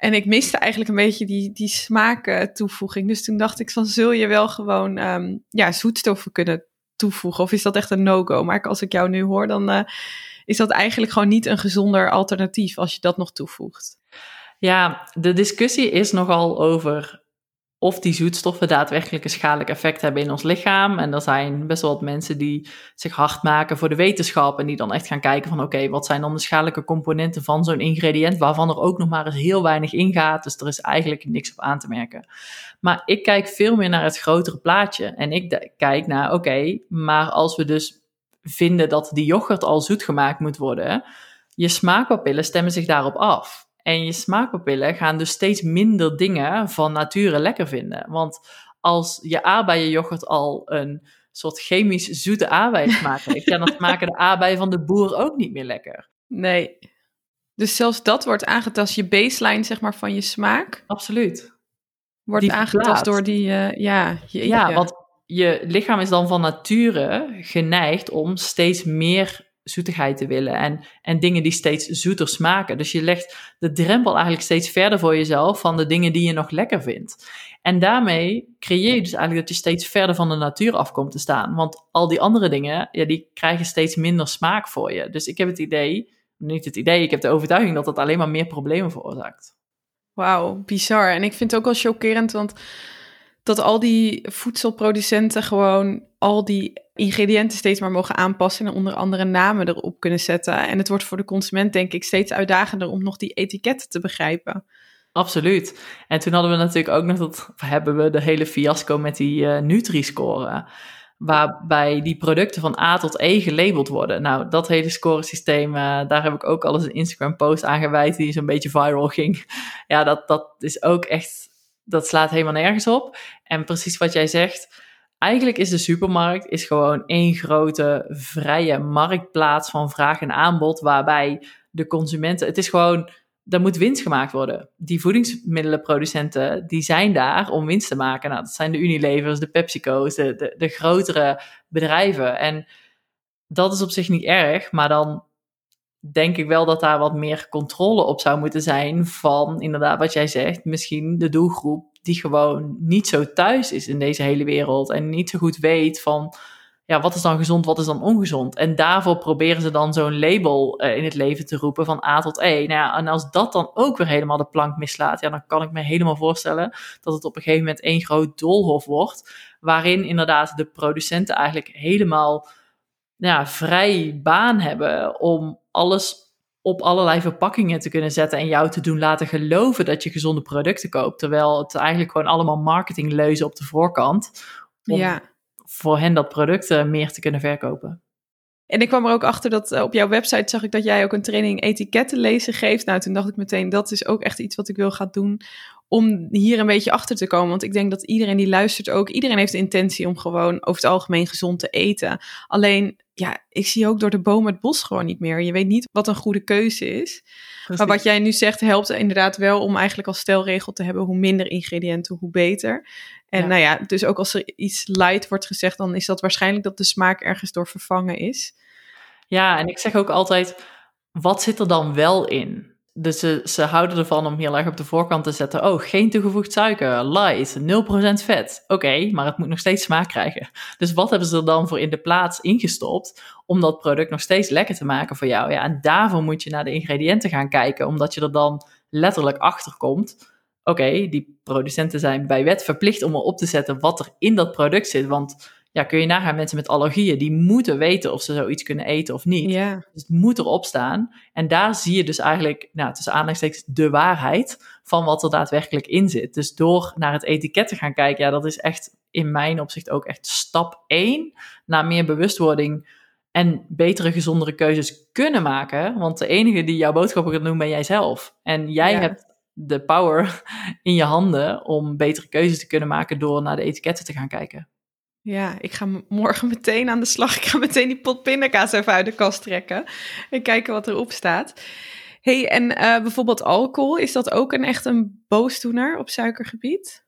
A: En ik miste eigenlijk een beetje die, die smaak toevoeging. Dus toen dacht ik van, zul je wel gewoon um, ja, zoetstoffen kunnen toevoegen? Of is dat echt een no-go? Maar als ik jou nu hoor, dan uh, is dat eigenlijk gewoon niet een gezonder alternatief als je dat nog toevoegt.
B: Ja, de discussie is nogal over of die zoetstoffen daadwerkelijk een schadelijk effect hebben in ons lichaam. En er zijn best wel wat mensen die zich hard maken voor de wetenschap en die dan echt gaan kijken van oké, wat zijn dan de schadelijke componenten van zo'n ingrediënt waarvan er ook nog maar eens heel weinig ingaat. Dus er is eigenlijk niks op aan te merken. Maar ik kijk veel meer naar het grotere plaatje en ik kijk naar oké, maar als we dus vinden dat die yoghurt al zoet gemaakt moet worden, je smaakpapillen stemmen zich daarop af. En je smaakpapillen gaan dus steeds minder dingen van nature lekker vinden. Want als je aardbeienyoghurt al een soort chemisch zoete aardbeiensmaak heeft, dan smaken de aardbeien van de boer ook niet meer lekker.
A: Nee. Dus zelfs dat wordt aangetast, je baseline zeg maar van je smaak.
B: Absoluut.
A: Wordt die aangetast door die, uh, ja.
B: ja, want je lichaam is dan van nature geneigd om steeds meer zoetigheid te willen en, en dingen die steeds zoeter smaken. Dus je legt de drempel eigenlijk steeds verder voor jezelf van de dingen die je nog lekker vindt. En daarmee creëer je dus eigenlijk dat je steeds verder van de natuur af komt te staan. Want al die andere dingen, ja, die krijgen steeds minder smaak voor je. Dus ik heb het idee, niet het idee, ik heb de overtuiging dat dat alleen maar meer problemen veroorzaakt.
A: Wauw, bizar. En ik vind het ook wel chockerend, want dat al die voedselproducenten gewoon al die ingrediënten steeds maar mogen aanpassen en onder andere namen erop kunnen zetten. En het wordt voor de consument denk ik steeds uitdagender om nog die etiketten te begrijpen.
B: Absoluut. En toen hadden we natuurlijk ook nog dat hebben we de hele fiasco met die uh, Nutri-score. waarbij die producten van A tot E gelabeld worden. Nou, dat hele scoresysteem, uh, daar heb ik ook al eens een Instagram-post aan gewijd die zo'n beetje viral ging. Ja, dat, dat is ook echt, dat slaat helemaal nergens op. En precies wat jij zegt, eigenlijk is de supermarkt is gewoon één grote vrije marktplaats van vraag en aanbod, waarbij de consumenten, het is gewoon er moet winst gemaakt worden. Die voedingsmiddelenproducenten, die zijn daar om winst te maken. Nou, dat zijn de Unilevers, de PepsiCo's, de, de, de grotere bedrijven. En dat is op zich niet erg, maar dan denk ik wel dat daar wat meer controle op zou moeten zijn van, inderdaad, wat jij zegt, misschien de doelgroep die gewoon niet zo thuis is in deze hele wereld en niet zo goed weet van ja, wat is dan gezond, wat is dan ongezond? En daarvoor proberen ze dan zo'n label uh, in het leven te roepen van A tot E. Nou ja, en als dat dan ook weer helemaal de plank mislaat, ja, dan kan ik me helemaal voorstellen dat het op een gegeven moment één groot doolhof wordt, waarin inderdaad de producenten eigenlijk helemaal ja, vrij baan hebben om alles op allerlei verpakkingen te kunnen zetten en jou te doen laten geloven dat je gezonde producten koopt. Terwijl het eigenlijk gewoon allemaal marketingleuzen op de voorkant.
A: ja
B: voor hen dat product uh, meer te kunnen verkopen.
A: En ik kwam er ook achter dat uh, op jouw website zag ik dat jij ook een training etiketten lezen geeft. Nou, toen dacht ik meteen, dat is ook echt iets wat ik wil gaan doen om hier een beetje achter te komen. Want ik denk dat iedereen die luistert ook, iedereen heeft de intentie om gewoon over het algemeen gezond te eten. Alleen, ja, ik zie ook door de bomen het bos gewoon niet meer. Je weet niet wat een goede keuze is. Maar wat jij nu zegt helpt inderdaad wel om eigenlijk als stelregel te hebben: hoe minder ingrediënten, hoe beter. En nou ja, dus ook als er iets light wordt gezegd, dan is dat waarschijnlijk dat de smaak ergens door vervangen is.
B: Ja, en ik zeg ook altijd: wat zit er dan wel in? Dus ze, ze houden ervan om heel erg op de voorkant te zetten. Oh, geen toegevoegd suiker, light, 0% vet. Oké, maar het moet nog steeds smaak krijgen. Dus wat hebben ze er dan voor in de plaats ingestopt om dat product nog steeds lekker te maken voor jou? Ja, en daarvoor moet je naar de ingrediënten gaan kijken, omdat je er dan letterlijk achter komt. Oké, die producenten zijn bij wet verplicht om erop te zetten wat er in dat product zit. Want ja, kun je nagaan, mensen met allergieën, die moeten weten of ze zoiets kunnen eten of niet.
A: Ja.
B: Dus het moet erop staan. En daar zie je dus eigenlijk, nou, tussen aanleidingstekens, de waarheid van wat er daadwerkelijk in zit. Dus door naar het etiket te gaan kijken, ja, dat is echt in mijn opzicht ook echt stap 1 naar meer bewustwording en betere, gezondere keuzes kunnen maken. Want de enige die jouw boodschappen gaat doen, ben jij zelf. En jij hebt de power in je handen om betere keuzes te kunnen maken door naar de etiketten te gaan kijken.
A: Ja, ik ga morgen meteen aan de slag. Ik ga meteen die pot pindakaas even uit de kast trekken en kijken wat erop staat. hey, en uh, bijvoorbeeld alcohol, is dat ook een echt een boosdoener op suikergebied?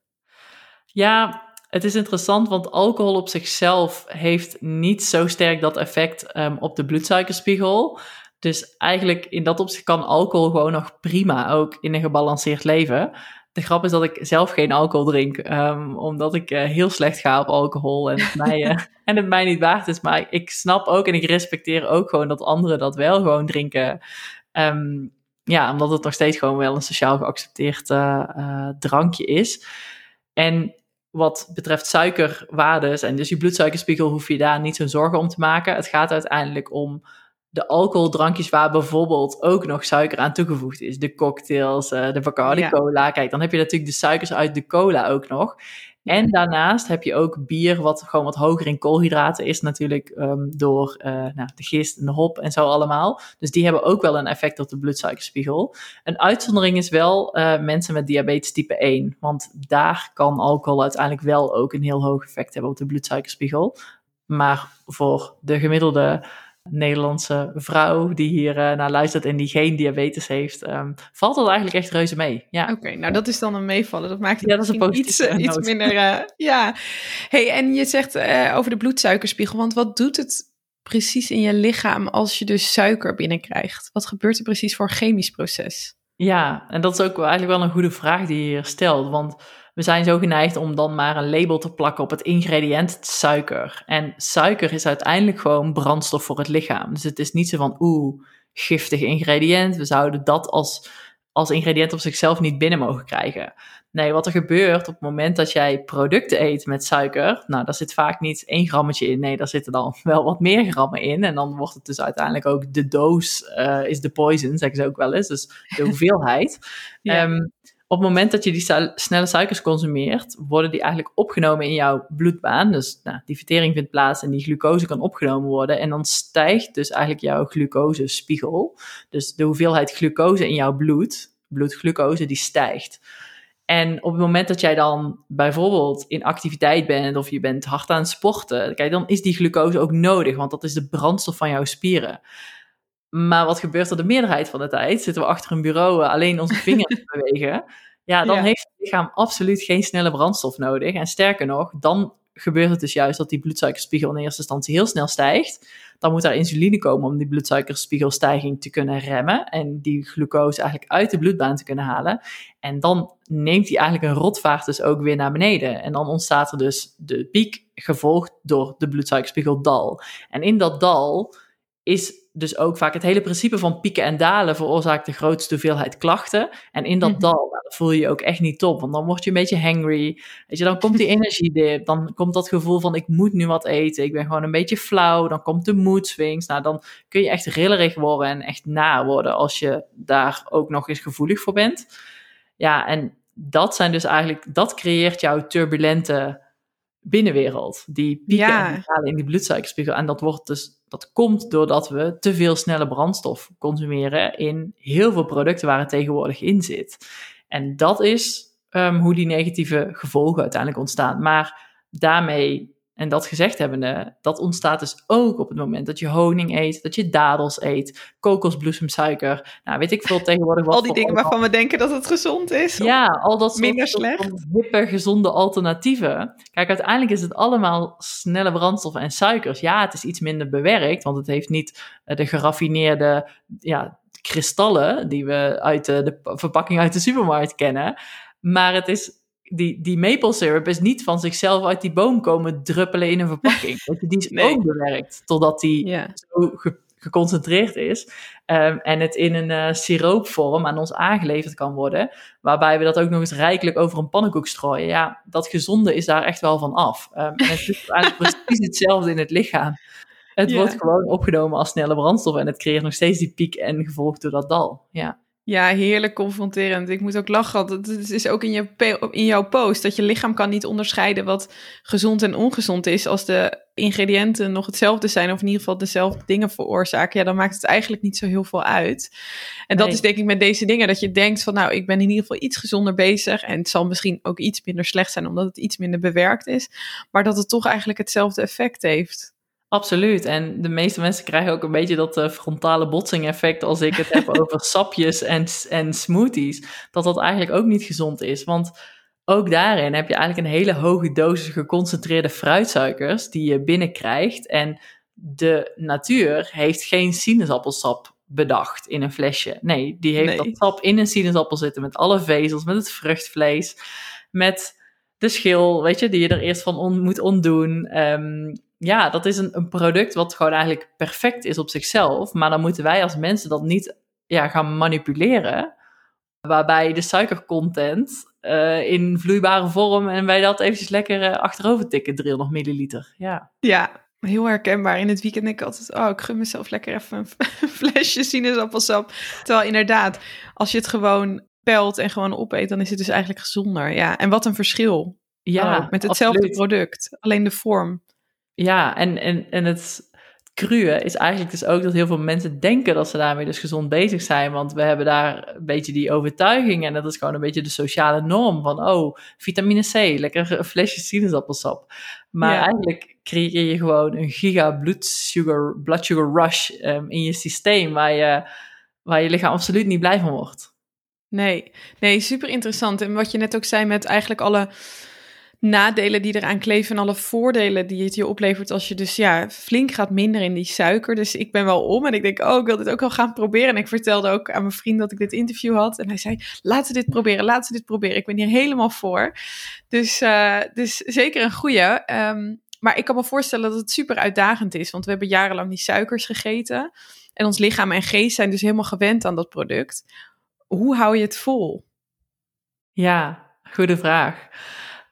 B: Ja, het is interessant, want alcohol op zichzelf heeft niet zo sterk dat effect um, op de bloedsuikerspiegel. Dus eigenlijk in dat opzicht kan alcohol gewoon nog prima ook in een gebalanceerd leven de grap is dat ik zelf geen alcohol drink, um, omdat ik uh, heel slecht ga op alcohol en het, mij, uh, en het mij niet waard is. Maar ik snap ook en ik respecteer ook gewoon dat anderen dat wel gewoon drinken. Um, ja, omdat het nog steeds gewoon wel een sociaal geaccepteerd uh, drankje is. En wat betreft suikerwaardes en dus je bloedsuikerspiegel hoef je daar niet zo'n zorgen om te maken. Het gaat uiteindelijk om de alcoholdrankjes waar bijvoorbeeld ook nog suiker aan toegevoegd is. De cocktails, uh, de Bacardi cola. Kijk, dan heb je natuurlijk de suikers uit de cola ook nog. En daarnaast heb je ook bier, wat gewoon wat hoger in koolhydraten is, natuurlijk um, door uh, nou, de gist en de hop en zo allemaal. Dus die hebben ook wel een effect op de bloedsuikerspiegel. Een uitzondering is wel uh, mensen met diabetes type 1, want daar kan alcohol uiteindelijk wel ook een heel hoog effect hebben op de bloedsuikerspiegel. Maar voor de gemiddelde Nederlandse vrouw die hier uh, naar luistert en die geen diabetes heeft, um, valt dat eigenlijk echt reuze mee. Ja.
A: Oké, nou dat is dan een meevallen. Dat maakt het ja, dat is een iets, uh, iets minder. Uh, ja, hey, en je zegt over de bloedsuikerspiegel, want wat doet het precies in je lichaam als je dus suiker binnenkrijgt? Wat gebeurt er precies voor een chemisch proces?
B: Ja, en dat is ook eigenlijk wel een goede vraag die je hier stelt, want we zijn zo geneigd om dan maar een label te plakken op het ingrediënt suiker. En suiker is uiteindelijk gewoon brandstof voor het lichaam. Dus het is niet zo van, oeh, giftig ingrediënt. We zouden dat als, als ingrediënt op zichzelf niet binnen mogen krijgen. Nee, wat er gebeurt op het moment dat jij producten eet met suiker, nou, daar zit vaak niet één grammetje in. Nee, daar zitten dan wel wat meer grammen in. En dan wordt het dus uiteindelijk ook de doos uh, is de poison, zeggen ze ook wel eens. Dus de hoeveelheid. ja. um, op het moment dat je die snelle suikers consumeert, worden die eigenlijk opgenomen in jouw bloedbaan. Dus nou, die vertering vindt plaats en die glucose kan opgenomen worden. En dan stijgt dus eigenlijk jouw glucosespiegel. Dus de hoeveelheid glucose in jouw bloed, bloedglucose, die stijgt. En op het moment dat jij dan bijvoorbeeld in activiteit bent of je bent hard aan het sporten, kijk, dan is die glucose ook nodig, want dat is de brandstof van jouw spieren. Maar wat gebeurt er de meerderheid van de tijd? Zitten we achter een bureau alleen onze vingers bewegen? Ja, dan heeft het lichaam absoluut geen snelle brandstof nodig. En sterker nog, dan gebeurt het dus juist dat die bloedsuikerspiegel in eerste instantie heel snel stijgt. Dan moet daar insuline komen om die bloedsuikerspiegelstijging te kunnen remmen en die glucose eigenlijk uit de bloedbaan te kunnen halen. En dan neemt die eigenlijk een rotvaart dus ook weer naar beneden. En dan ontstaat er dus de piek gevolgd door de bloedsuikerspiegeldal. En in dat dal is dus ook vaak het hele principe van pieken en dalen veroorzaakt de grootste hoeveelheid klachten. En in dat mhm. dal voel je je ook echt niet top, want dan word je een beetje hangry. Weet je, dan komt die energiedip, dan komt dat gevoel van ik moet nu wat eten, ik ben gewoon een beetje flauw, dan komt de mood swings. Nou, dan kun je echt rillerig worden en echt naar worden als je daar ook nog eens gevoelig voor bent. Ja, en dat zijn dus eigenlijk, dat creëert jouw turbulente binnenwereld. Die pieken en dalen in die bloedsuikerspiegel. En dat wordt dus dat komt doordat we te veel snelle brandstof consumeren in heel veel producten waar het tegenwoordig in zit. En dat is um, hoe die negatieve gevolgen uiteindelijk ontstaan. Maar daarmee en dat gezegd hebbende, dat ontstaat dus ook op het moment dat je honing eet, dat je dadels eet, kokosbloesemsuiker. Nou, weet ik veel tegenwoordig wat.
A: Al die dingen waarvan we denken dat het gezond is.
B: Ja, al dat soort,
A: minder slecht.
B: hippe, gezonde alternatieven. Kijk, uiteindelijk is het allemaal snelle brandstof en suikers. Ja, het is iets minder bewerkt, want het heeft niet eh, de geraffineerde ja, kristallen die we uit de, de verpakking uit de supermarkt kennen. Maar het is die, die maple syrup is niet van zichzelf uit die boom komen druppelen in een verpakking. die is ook bewerkt totdat die zo geconcentreerd is. Um, en het in een uh, siroopvorm aan ons aangeleverd kan worden. Waarbij we dat ook nog eens rijkelijk over een pannenkoek strooien. Ja, dat gezonde is daar echt wel van af. Um, en het is eigenlijk precies hetzelfde in het lichaam. Het wordt gewoon opgenomen als snelle brandstof en het creëert nog steeds die piek en gevolgd door dat dal. Ja.
A: Ja, heerlijk confronterend. Ik moet ook lachen. Het is ook in, je, in jouw post dat je lichaam kan niet onderscheiden wat gezond en ongezond is. Als de ingrediënten nog hetzelfde zijn, of in ieder geval dezelfde dingen veroorzaken. Ja, dan maakt het eigenlijk niet zo heel veel uit. En dat is denk ik met deze dingen, dat je denkt van nou, ik ben in ieder geval iets gezonder bezig. En het zal misschien ook iets minder slecht zijn, omdat het iets minder bewerkt is. Maar dat het toch eigenlijk hetzelfde effect heeft.
B: Absoluut. En de meeste mensen krijgen ook een beetje dat uh, frontale botsing effect als ik het heb over sapjes en, en smoothies. Dat dat eigenlijk ook niet gezond is. Want ook daarin heb je eigenlijk een hele hoge dosis geconcentreerde fruitsuikers die je binnenkrijgt. En de natuur heeft geen sinaasappelsap bedacht in een flesje. Nee, die heeft dat sap in een sinaasappel zitten met alle vezels, met het vruchtvlees, met de schil, weet je, die je er eerst van on, moet ontdoen. Um, ja, dat is een, een product wat gewoon eigenlijk perfect is op zichzelf. Maar dan moeten wij als mensen dat niet ja, gaan manipuleren. Waarbij de suikercontent uh, in vloeibare vorm en wij dat eventjes lekker uh, achterover tikken, 300 milliliter. Ja.
A: ja, heel herkenbaar. In het weekend denk ik altijd, oh, ik gun mezelf lekker even een flesje sinaasappelsap. Terwijl inderdaad, als je het gewoon pelt en gewoon opeet, dan is het dus eigenlijk gezonder. Ja, en wat een verschil. Ja, met hetzelfde product, alleen de vorm.
B: Ja, en, en, en het cruwe is eigenlijk dus ook dat heel veel mensen denken dat ze daarmee dus gezond bezig zijn. Want we hebben daar een beetje die overtuiging en dat is gewoon een beetje de sociale norm van, oh, vitamine C, lekker een flesje sinaasappelsap. Maar eigenlijk creëer je gewoon een giga bloedsugar, blood sugar rush um, in je systeem waar je, waar je lichaam absoluut niet blij van wordt.
A: Nee, nee, super interessant. En wat je net ook zei met eigenlijk alle nadelen die eraan kleven en alle voordelen die het je oplevert als je dus ja, flink gaat minder in die suiker. Dus ik ben wel om en ik denk, oh, ik wil dit ook wel gaan proberen. En ik vertelde ook aan mijn vriend dat ik dit interview had. En hij zei, laten we dit proberen, laten we dit proberen. Ik ben hier helemaal voor. Dus, uh, dus zeker een goede. Um, maar ik kan me voorstellen dat het super uitdagend is, want we hebben jarenlang die suikers gegeten. En ons lichaam en geest zijn dus helemaal gewend aan dat product. Hoe hou je het vol?
B: Ja, goede vraag.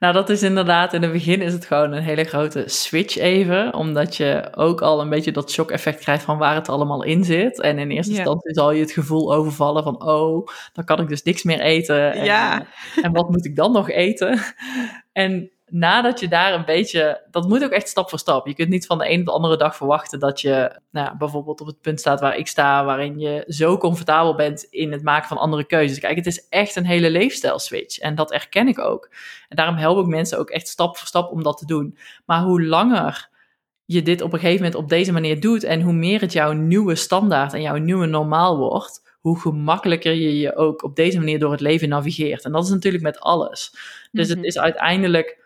B: Nou, dat is inderdaad, in het begin is het gewoon een hele grote switch even, omdat je ook al een beetje dat shock-effect krijgt van waar het allemaal in zit. En in eerste instantie zal je het gevoel overvallen van, oh, dan kan ik dus niks meer eten. En,
A: ja.
B: en wat moet ik dan nog eten? En nadat je daar een beetje, dat moet ook echt stap voor stap. Je kunt niet van de ene op de andere dag verwachten dat je nou, bijvoorbeeld op het punt staat waar ik sta, waarin je zo comfortabel bent in het maken van andere keuzes. Kijk, het is echt een hele leefstijl-switch en dat erken ik ook. En daarom help ik mensen ook echt stap voor stap om dat te doen. Maar hoe langer je dit op een gegeven moment op deze manier doet en hoe meer het jouw nieuwe standaard en jouw nieuwe normaal wordt, hoe gemakkelijker je je ook op deze manier door het leven navigeert. En dat is natuurlijk met alles. Dus het mhm. is uiteindelijk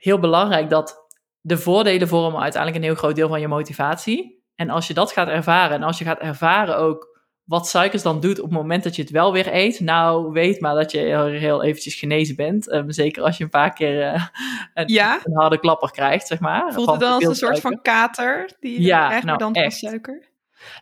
B: heel belangrijk dat de voordelen vormen uiteindelijk een heel groot deel van je motivatie. En als je dat gaat ervaren en als je gaat ervaren ook wat suikers dan doet op het moment dat je het wel weer eet, nou weet maar dat je heel, heel eventjes genezen bent. Um, zeker als je een paar keer uh, een,
A: ja?
B: een, harde klapper krijgt, zeg maar.
A: Voelt het dan als een soort van kater die je ja, krijgt, nou, dan echt. suiker?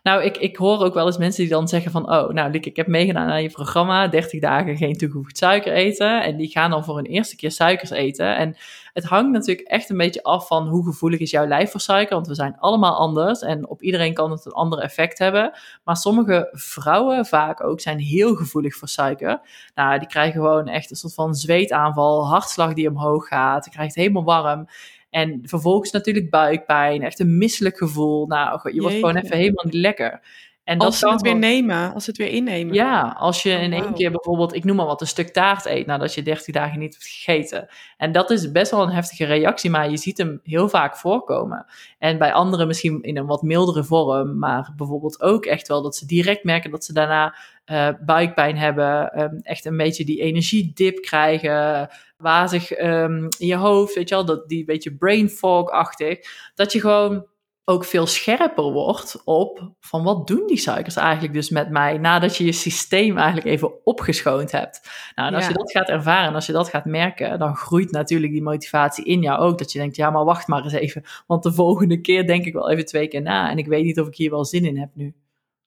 B: Nou, ik, ik hoor ook wel eens mensen die dan zeggen van... oh, nou Lieke, ik heb meegedaan aan je programma... 30 dagen geen toegevoegd suiker eten... en die gaan dan voor een eerste keer suikers eten. En het hangt natuurlijk echt een beetje af van... hoe gevoelig is jouw lijf voor suiker... want we zijn allemaal anders... en op iedereen kan het een ander effect hebben. Maar sommige vrouwen vaak ook zijn heel gevoelig voor suiker. Nou, die krijgen gewoon echt een soort van zweetaanval... hartslag die omhoog gaat... je krijgt helemaal warm... En vervolgens natuurlijk buikpijn, echt een misselijk gevoel. Nou, je wordt gewoon even helemaal niet lekker.
A: En als ze het weer nemen, als ze het weer innemen.
B: Ja, als je oh, in één keer bijvoorbeeld, ik noem maar wat, een stuk taart eet nadat je 30 dagen niet hebt gegeten. En dat is best wel een heftige reactie, maar je ziet hem heel vaak voorkomen. En bij anderen misschien in een wat mildere vorm, maar bijvoorbeeld ook echt wel dat ze direct merken dat ze daarna uh, buikpijn hebben, um, echt een beetje die energiedip krijgen, wazig um, in je hoofd, weet je wel, dat, die beetje brain fog-achtig. Dat je gewoon ook veel scherper wordt op van wat doen die suikers eigenlijk dus met mij nadat je je systeem eigenlijk even opgeschoond hebt. Nou, en als je dat gaat ervaren en als je dat gaat merken, dan groeit natuurlijk die motivatie in jou ook. Dat je denkt, ja, maar wacht maar eens even, want de volgende keer denk ik wel even twee keer na en ik weet niet of ik hier wel zin in heb nu.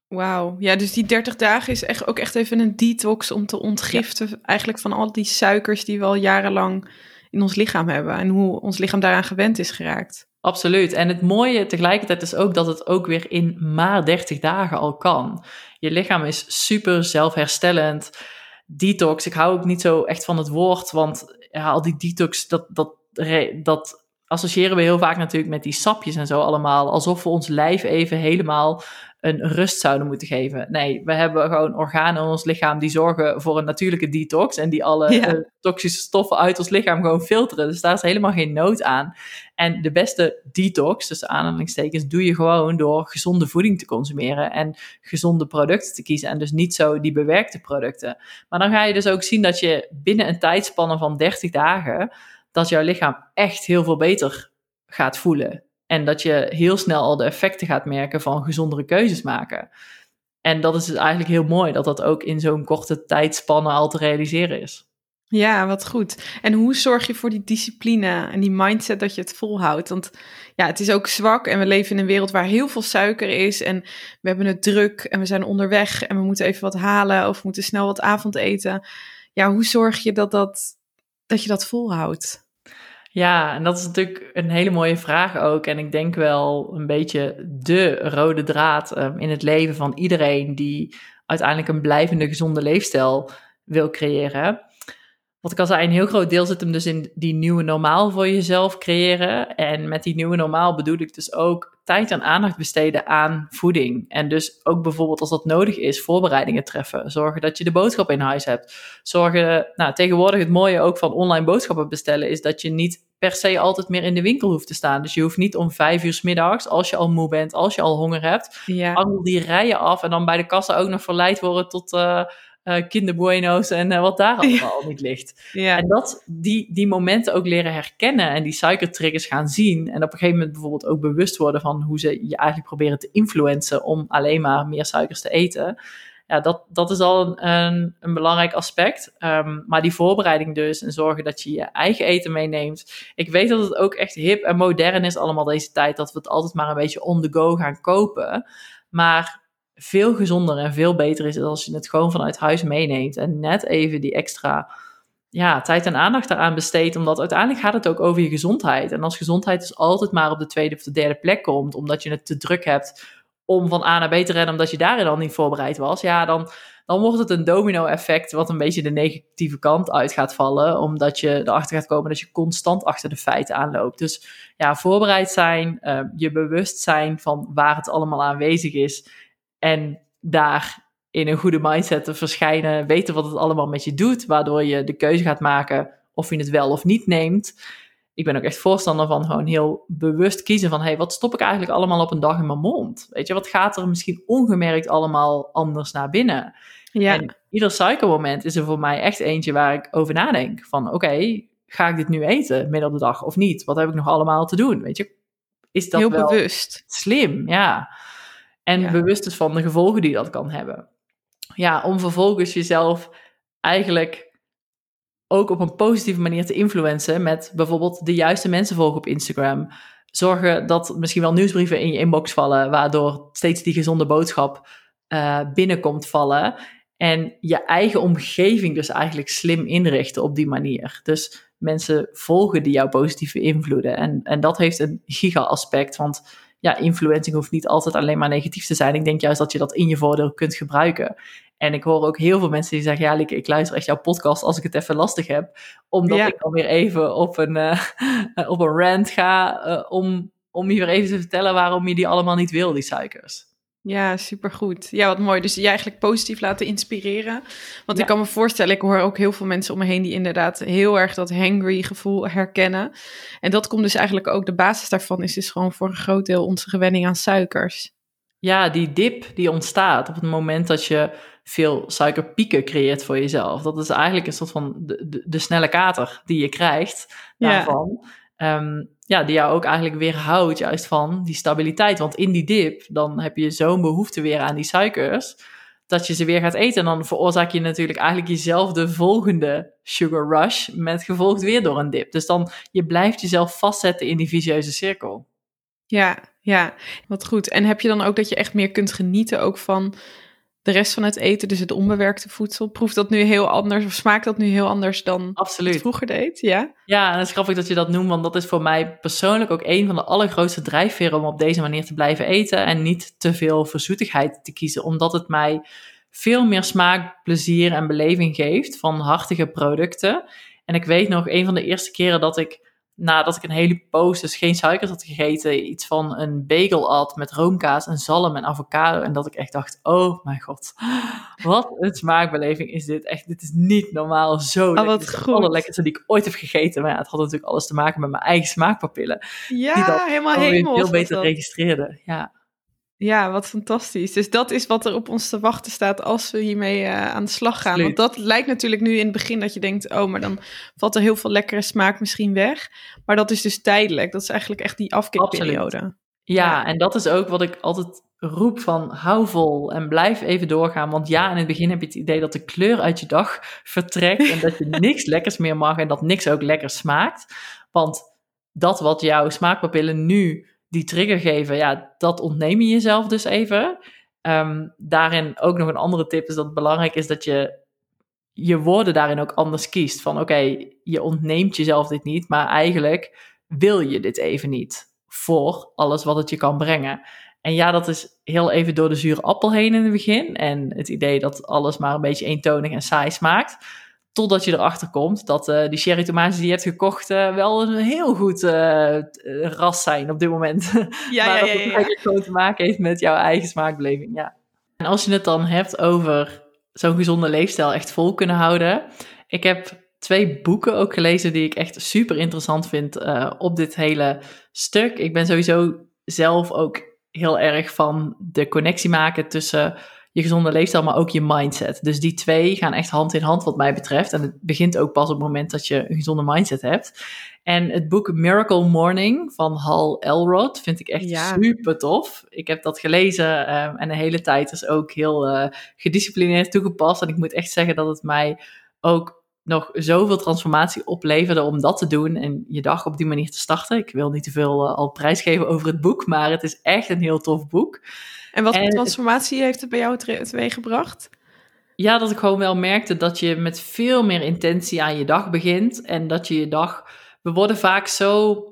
A: Wauw, ja, dus die 30 dagen is echt ook echt even een detox om te ontgiften eigenlijk van al die suikers die we al jarenlang in ons lichaam hebben en hoe ons lichaam daaraan gewend is geraakt.
B: Absoluut. En het mooie tegelijkertijd is ook dat het ook weer in maar 30 dagen al kan. Je lichaam is super zelfherstellend. Detox, ik hou ook niet zo echt van het woord, want al die detox, dat, dat, dat associëren we heel vaak natuurlijk met die sapjes en zo allemaal. Alsof we ons lijf even helemaal een rust zouden moeten geven. Nee, we hebben gewoon organen in ons lichaam die zorgen voor een natuurlijke detox en die alle eh, toxische stoffen uit ons lichaam gewoon filteren. Dus daar is helemaal geen nood aan. En de beste detox, tussen aanhalingstekens, doe je gewoon door gezonde voeding te consumeren en gezonde producten te kiezen en dus niet zo die bewerkte producten. Maar dan ga je dus ook zien dat je binnen een tijdspanne van 30 dagen dat jouw lichaam echt heel veel beter gaat voelen. En dat je heel snel al de effecten gaat merken van gezondere keuzes maken. En dat is dus eigenlijk heel mooi dat dat ook in zo'n korte tijdspanne al te realiseren is.
A: Ja, wat goed. En hoe zorg je voor die discipline en die mindset dat je het volhoudt? Want ja, het is ook zwak en we leven in een wereld waar heel veel suiker is en we hebben het druk en we zijn onderweg en we moeten even wat halen of moeten snel wat avondeten. Ja, hoe zorg je dat, dat, dat je dat volhoudt?
B: Ja, en dat is natuurlijk een hele mooie vraag ook. En ik denk wel een beetje de rode draad um, in het leven van iedereen die uiteindelijk een blijvende gezonde leefstijl wil creëren. Wat ik al zei, een heel groot deel zit hem dus in die nieuwe normaal voor jezelf creëren. En met die nieuwe normaal bedoel ik dus ook tijd en aandacht besteden aan voeding. En dus ook bijvoorbeeld als dat nodig is, voorbereidingen treffen. Zorgen dat je de boodschap in huis hebt. Zorgen, nou tegenwoordig het mooie ook van online boodschappen bestellen is dat je niet per se altijd meer in de winkel hoeft te staan. Dus je hoeft niet om vijf uur s middags, als je al moe bent, als je al honger hebt, ja. al die rijen af en dan bij de kassa ook nog verleid worden tot... Uh, uh, kinderbueno's en uh, wat daar allemaal ja. niet ligt. Ja. En dat, die, die momenten ook leren herkennen en die suikertriggers gaan zien. En op een gegeven moment bijvoorbeeld ook bewust worden van hoe ze je eigenlijk proberen te influencen om alleen maar meer suikers te eten. Ja, dat, dat is al een, een, een belangrijk aspect. Um, maar die voorbereiding dus en zorgen dat je je eigen eten meeneemt. Ik weet dat het ook echt hip en modern is allemaal deze tijd. Dat we het altijd maar een beetje on the go gaan kopen. Maar veel gezonder en veel beter is als je het gewoon vanuit huis meeneemt. En net even die extra ja, tijd en aandacht daaraan besteedt. Omdat uiteindelijk gaat het ook over je gezondheid. En als gezondheid dus altijd maar op de tweede of de derde plek komt, omdat je het te druk hebt om van A naar B te rennen, omdat je daarin al niet voorbereid was, ja, dan, dan wordt het een domino-effect wat een beetje de negatieve kant uit gaat vallen, omdat je erachter gaat komen dat je constant achter de feiten aanloopt. Dus ja, voorbereid zijn, uh, je bewust zijn van waar het allemaal aanwezig is en daar in een goede mindset te verschijnen, weten wat het allemaal met je doet, waardoor je de keuze gaat maken of je het wel of niet neemt. Ik ben ook echt voorstander van gewoon heel bewust kiezen van, hey, wat stop ik eigenlijk allemaal op een dag in mijn mond? Weet je, wat gaat er misschien ongemerkt allemaal anders naar binnen? Ja. En ieder suikermoment is er voor mij echt eentje waar ik over nadenk. Van, oké, ga ik dit nu eten midden op de dag of niet? Wat heb ik nog allemaal te doen? Weet je, is dat
A: heel
B: wel
A: bewust.
B: slim? Ja. En bewust is van de gevolgen die dat kan hebben ja, om vervolgens jezelf eigenlijk ook op een positieve manier te influencen met bijvoorbeeld de juiste mensen volgen op Instagram. Zorgen dat misschien wel nieuwsbrieven in je inbox vallen, waardoor steeds die gezonde boodschap uh, binnenkomt vallen. En je eigen omgeving dus eigenlijk slim inrichten op die manier. Dus mensen volgen die jou positief beïnvloeden. En, en dat heeft een giga-aspect, want ja, influencing hoeft niet altijd alleen maar negatief te zijn. Ik denk juist dat je dat in je voordeel kunt gebruiken. En ik hoor ook heel veel mensen die zeggen: Ja, Lieke, ik luister echt jouw podcast als ik het even lastig heb. Omdat ik dan weer even op een, uh, op een rant ga. Uh, om, om je weer even te vertellen waarom je die allemaal niet wil, die suikers.
A: Ja, supergoed. Ja, wat mooi. Dus je eigenlijk positief laten inspireren. Want ik kan me voorstellen, ik hoor ook heel veel mensen om me heen die inderdaad heel erg dat hangry gevoel herkennen. En dat komt dus eigenlijk ook, de basis daarvan is dus gewoon voor een groot deel onze gewenning aan suikers.
B: Ja, die dip die ontstaat op het moment dat je veel suikerpieken creëert voor jezelf. Dat is eigenlijk een soort van de, de, de snelle kater die je krijgt daarvan. Ja. Ehm, ja, die jou ook eigenlijk weerhoudt juist van die stabiliteit. Want in die dip, dan heb je zo'n behoefte weer aan die suikers, dat je ze weer gaat eten. En dan veroorzaak je natuurlijk eigenlijk jezelf de volgende sugar rush, met gevolgd weer door een dip. Dus dan, je blijft jezelf vastzetten in die vicieuze cirkel.
A: Ja, ja, wat goed. En heb je dan ook dat je echt meer kunt genieten ook van de rest van het eten, dus het onbewerkte voedsel, proeft dat nu heel anders of smaakt dat nu heel anders dan
B: Absoluut.
A: het vroeger deed? Ja,
B: ja en het is grappig dat je dat noemt, want dat is voor mij persoonlijk ook een van de allergrootste drijfveren om op deze manier te blijven eten en niet te veel verzoetigheid te kiezen, omdat het mij veel meer smaak, plezier en beleving geeft van hartige producten. En ik weet nog, een van de eerste keren dat ik nadat ik een hele poos dus geen suikers had gegeten, iets van een bagel at met roomkaas en zalm en avocado. En dat ik echt dacht, oh mijn god, wat een smaakbeleving is dit. Echt, dit is niet normaal zo oh, lekker. Het allerlekkerste die ik ooit heb gegeten. Maar ja, het had natuurlijk alles te maken met mijn eigen smaakpapillen.
A: Ja, die dat helemaal helemaal.
B: Veel beter registreerden, ja.
A: Ja, wat fantastisch. Dus dat is wat er op ons te wachten staat als we hiermee uh, aan de slag gaan. Want dat lijkt natuurlijk nu in het begin dat je denkt, oh, maar dan valt er heel veel lekkere smaak misschien weg. Maar dat is dus tijdelijk. Dat is eigenlijk echt die afkeerperiode.
B: Ja, ja, en dat is ook wat ik altijd roep van hou vol en blijf even doorgaan. Want ja, in het begin heb je het idee dat de kleur uit je dag vertrekt en dat je niks lekkers meer mag en dat niks ook lekker smaakt. Want dat wat jouw smaakpapillen nu die trigger geven, ja, dat ontneem je jezelf dus even. Ehm, daarin ook nog een andere tip is dat het belangrijk is dat je je woorden daarin ook anders kiest. Van oké, je ontneemt jezelf dit niet, maar eigenlijk wil je dit even niet voor alles wat het je kan brengen. En ja, dat is heel even door de zure appel heen in het begin. En het idee dat alles maar een beetje eentonig en saai smaakt. Totdat je erachter komt dat uh, die sherry tomaten die je hebt gekocht uh, wel een heel goed uh, ras zijn op dit moment. Ja, maar ja, dat het eigenlijk gewoon te maken heeft met jouw eigen smaakbeleving. Ja. En als je het dan hebt over zo'n gezonde leefstijl echt vol kunnen houden. Ik heb twee boeken ook gelezen die ik echt super interessant vind op dit hele stuk. Ik ben sowieso zelf ook heel erg van de connectie maken tussen je gezonde leefstijl, maar ook je mindset. Dus die twee gaan echt hand in hand wat mij betreft. En het begint ook pas op het moment dat je een gezonde mindset hebt. En het boek Miracle Morning van Hal Elrod vind ik echt super tof. Ik heb dat gelezen um, en de hele tijd is ook heel uh, gedisciplineerd toegepast. En ik moet echt zeggen dat het mij ook nog zoveel transformatie opleverde om dat te doen en je dag op die manier te starten. Ik wil niet te veel uh, al prijsgeven over het boek, maar het is echt een heel tof boek.
A: En wat voor transformatie heeft het bij jou teweeggebracht?
B: Ja, dat ik gewoon wel merkte dat je met veel meer intentie aan je dag begint. En dat je je dag. We worden vaak zo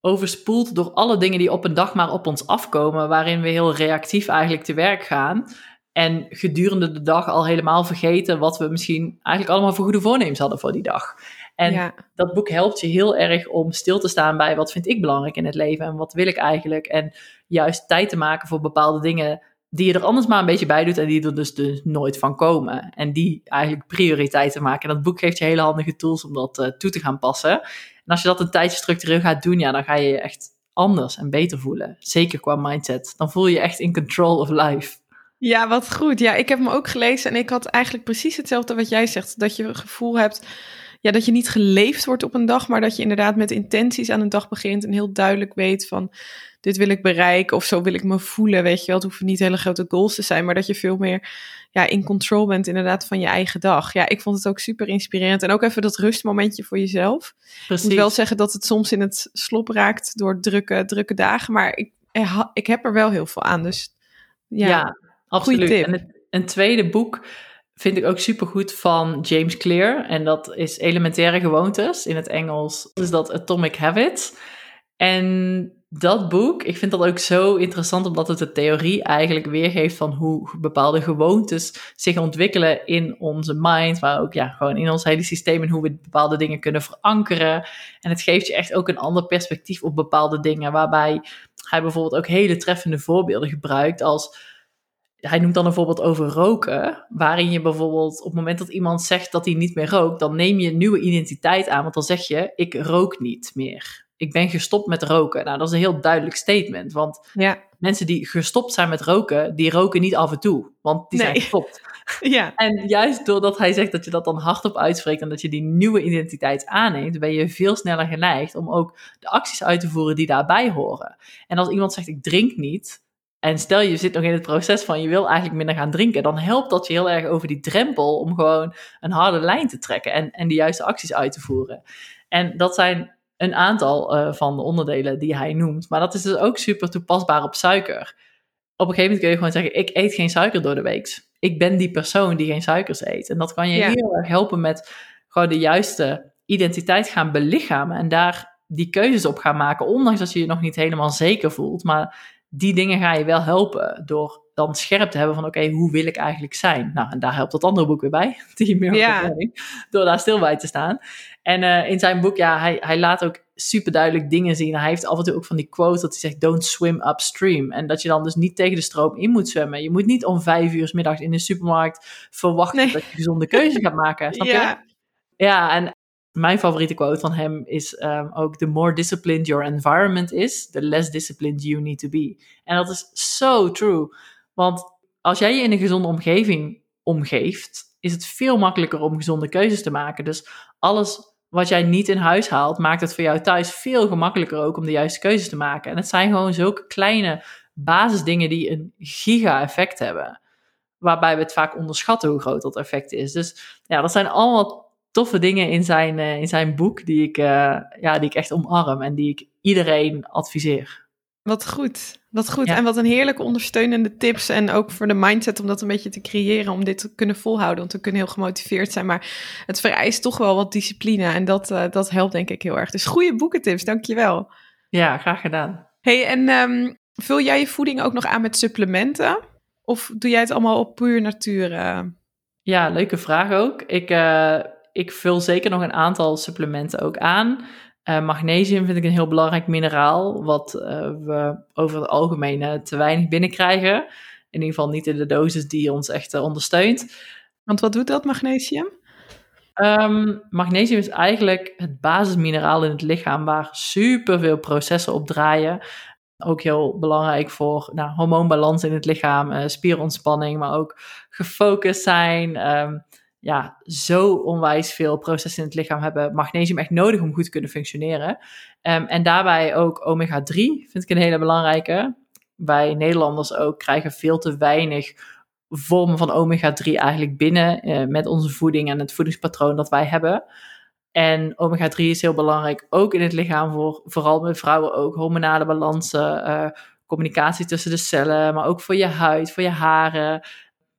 B: overspoeld door alle dingen die op een dag maar op ons afkomen, waarin we heel reactief eigenlijk te werk gaan. En gedurende de dag al helemaal vergeten wat we misschien eigenlijk allemaal voor goede voornemens hadden voor die dag. En dat boek helpt je heel erg om stil te staan bij wat vind ik belangrijk in het leven en wat wil ik eigenlijk. En juist tijd te maken voor bepaalde dingen die je er anders maar een beetje bij doet en die er dus, dus nooit van komen. En die eigenlijk prioriteit te maken. En dat boek geeft je hele handige tools om dat uh, toe te gaan passen. En als je dat een tijdje structureel gaat doen, ja, dan ga je je echt anders en beter voelen. Zeker qua mindset. Dan voel je je echt in control of life.
A: Ja, wat goed. Ja, ik heb hem ook gelezen en ik had eigenlijk precies hetzelfde wat jij zegt. Dat je het gevoel hebt ja, dat je niet geleefd wordt op een dag, maar dat je inderdaad met intenties aan een dag begint en heel duidelijk weet van dit wil ik bereiken of zo wil ik me voelen, weet je wel. Het hoeven niet hele grote goals te zijn, maar dat je veel meer ja, in control bent inderdaad van je eigen dag. Ja, ik vond het ook super inspirerend en ook even dat rustmomentje voor jezelf. Precies. Ik moet wel zeggen dat het soms in het slop raakt door drukke, drukke dagen, maar ik, ik heb er wel heel veel aan, dus ja, ja absoluut.
B: En het, een tweede boek vind ik ook supergoed van James Clear. En dat is Elementaire Gewoontes. In het Engels is dat Atomic Habits. En dat boek, ik vind dat ook zo interessant omdat het de theorie eigenlijk weergeeft van hoe bepaalde gewoontes zich ontwikkelen in onze mind, maar ook ja, gewoon in ons hele systeem en hoe we bepaalde dingen kunnen verankeren. En het geeft je echt ook een ander perspectief op bepaalde dingen, waarbij hij bijvoorbeeld ook hele treffende voorbeelden gebruikt als hij noemt dan een voorbeeld over roken, waarin je bijvoorbeeld op het moment dat iemand zegt dat hij niet meer rookt, dan neem je een nieuwe identiteit aan, want dan zeg je, ik rook niet meer. Ik ben gestopt met roken. Nou, dat is een heel duidelijk statement, want ja. mensen die gestopt zijn met roken, die roken niet af en toe, want die zijn gestopt. ja. En juist doordat hij zegt dat je dat dan hardop uitspreekt en dat je die nieuwe identiteit aanneemt, ben je veel sneller geneigd om ook de acties uit te voeren die daarbij horen. En als iemand zegt ik drink niet, en stel je zit nog in het proces van je wil eigenlijk minder gaan drinken, dan helpt dat je heel erg over die drempel om gewoon een harde lijn te trekken en, en de juiste acties uit te voeren. En dat zijn een aantal uh, van de onderdelen die hij noemt, maar dat is dus ook super toepasbaar op suiker. Op een gegeven moment kun je gewoon zeggen: Ik eet geen suiker door de week. Ik ben die persoon die geen suikers eet. En dat kan je heel erg helpen met gewoon de juiste identiteit gaan belichamen en daar die keuzes op gaan maken, ondanks dat je je nog niet helemaal zeker voelt. Maar die dingen ga je wel helpen door dan scherp te hebben van oké, hoe wil ik eigenlijk zijn? Nou, en daar helpt dat andere boek weer bij, die meer ja. door daar stil bij te staan. En uh, in zijn boek, ja, hij, hij laat ook super duidelijk dingen zien. Hij heeft af en toe ook van die quote dat hij zegt, don't swim upstream. En dat je dan dus niet tegen de stroom in moet zwemmen. Je moet niet om vijf uur s middags in de supermarkt verwachten dat je gezonde keuze gaat maken. Snap ja. je? Ja, en mijn favoriete quote van hem is um, ook: The more disciplined your environment is, the less disciplined you need to be. En dat is zo true. Want als jij je in een gezonde omgeving omgeeft, is het veel makkelijker om gezonde keuzes te maken. Dus alles wat jij niet in huis haalt, maakt het voor jou thuis veel gemakkelijker ook om de juiste keuzes te maken. En het zijn gewoon zulke kleine basisdingen die een giga-effect hebben. Waarbij we het vaak onderschatten hoe groot dat effect is. Dus ja, dat zijn allemaal toffe dingen in zijn, uh, in zijn boek die ik, uh, ja, die ik echt omarm en die ik iedereen adviseer.
A: Wat goed, wat goed. En wat een heerlijke ondersteunende tips en ook voor de mindset om dat een beetje te creëren, om dit te kunnen volhouden, want we kunnen heel gemotiveerd zijn, maar het vereist toch wel wat discipline en dat, uh, dat helpt denk ik heel erg. Dus goede boekentips, dankjewel.
B: Ja, graag gedaan.
A: Hey, en um, vul jij je voeding ook nog aan met supplementen? Of doe jij het allemaal op puur natuur?
B: Ja, leuke vraag ook. Ik ik vul zeker nog een aantal supplementen ook aan. Uh, magnesium vind ik een heel belangrijk mineraal, wat uh, we over het algemeen te weinig binnenkrijgen. In ieder geval niet in de dosis die ons echt ondersteunt.
A: Want wat doet dat magnesium?
B: Um, magnesium is eigenlijk het basismineraal in het lichaam waar superveel processen op draaien. Ook heel belangrijk voor nou, hormoonbalans in het lichaam, spierontspanning, maar ook gefocust zijn. Um, ja, zo onwijs veel processen in het lichaam hebben magnesium echt nodig om goed te kunnen functioneren. Um, en daarbij ook omega-3 vind ik een hele belangrijke. Wij Nederlanders ook krijgen veel te weinig vormen van omega-3 eigenlijk binnen uh, met onze voeding en het voedingspatroon dat wij hebben. En omega-3 is heel belangrijk ook in het lichaam, voor, vooral bij vrouwen ook. Hormonale balansen, uh, communicatie tussen de cellen, maar ook voor je huid, voor je haren.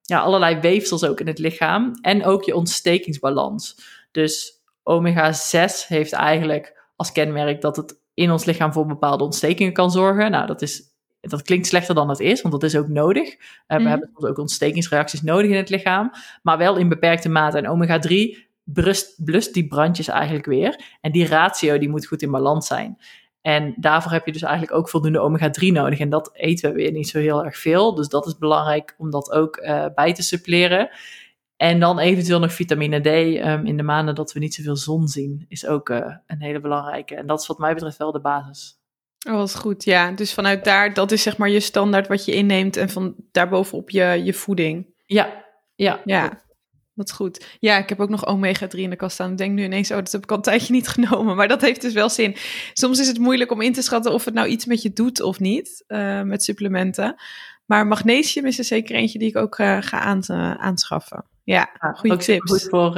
B: Ja, allerlei weefsels ook in het lichaam. En ook je ontstekingsbalans. Dus omega 6 heeft eigenlijk als kenmerk dat het in ons lichaam voor bepaalde ontstekingen kan zorgen. Nou, dat is dat klinkt slechter dan het is, want dat is ook nodig. Uh, We mhm. hebben soms ook ontstekingsreacties nodig in het lichaam, maar wel in beperkte mate. En omega-3 brust, blust die brandjes eigenlijk weer. En die ratio die moet goed in balans zijn. En daarvoor heb je dus eigenlijk ook voldoende omega-3 nodig. En dat eten we weer niet zo heel erg veel. Dus dat is belangrijk om dat ook uh, bij te suppleren. En dan eventueel nog vitamine D um, in de maanden dat we niet zoveel zon zien, is ook uh, een hele belangrijke. En dat is wat mij betreft wel de basis.
A: Oh, wat goed. Ja, dus vanuit daar, dat is zeg maar je standaard wat je inneemt en van daarbovenop je, je voeding.
B: Ja, ja.
A: Ja, wat goed. Ja, ik heb ook nog omega-3 in de kast staan. Ik denk nu ineens, oh, dat heb ik al een tijdje niet genomen. Maar dat heeft dus wel zin. Soms is het moeilijk om in te schatten of het nou iets met je doet of niet, uh, met supplementen. Maar magnesium is er zeker eentje die ik ook uh, ga aan, uh, aanschaffen. Ja, ja goede tips.
B: Goed voor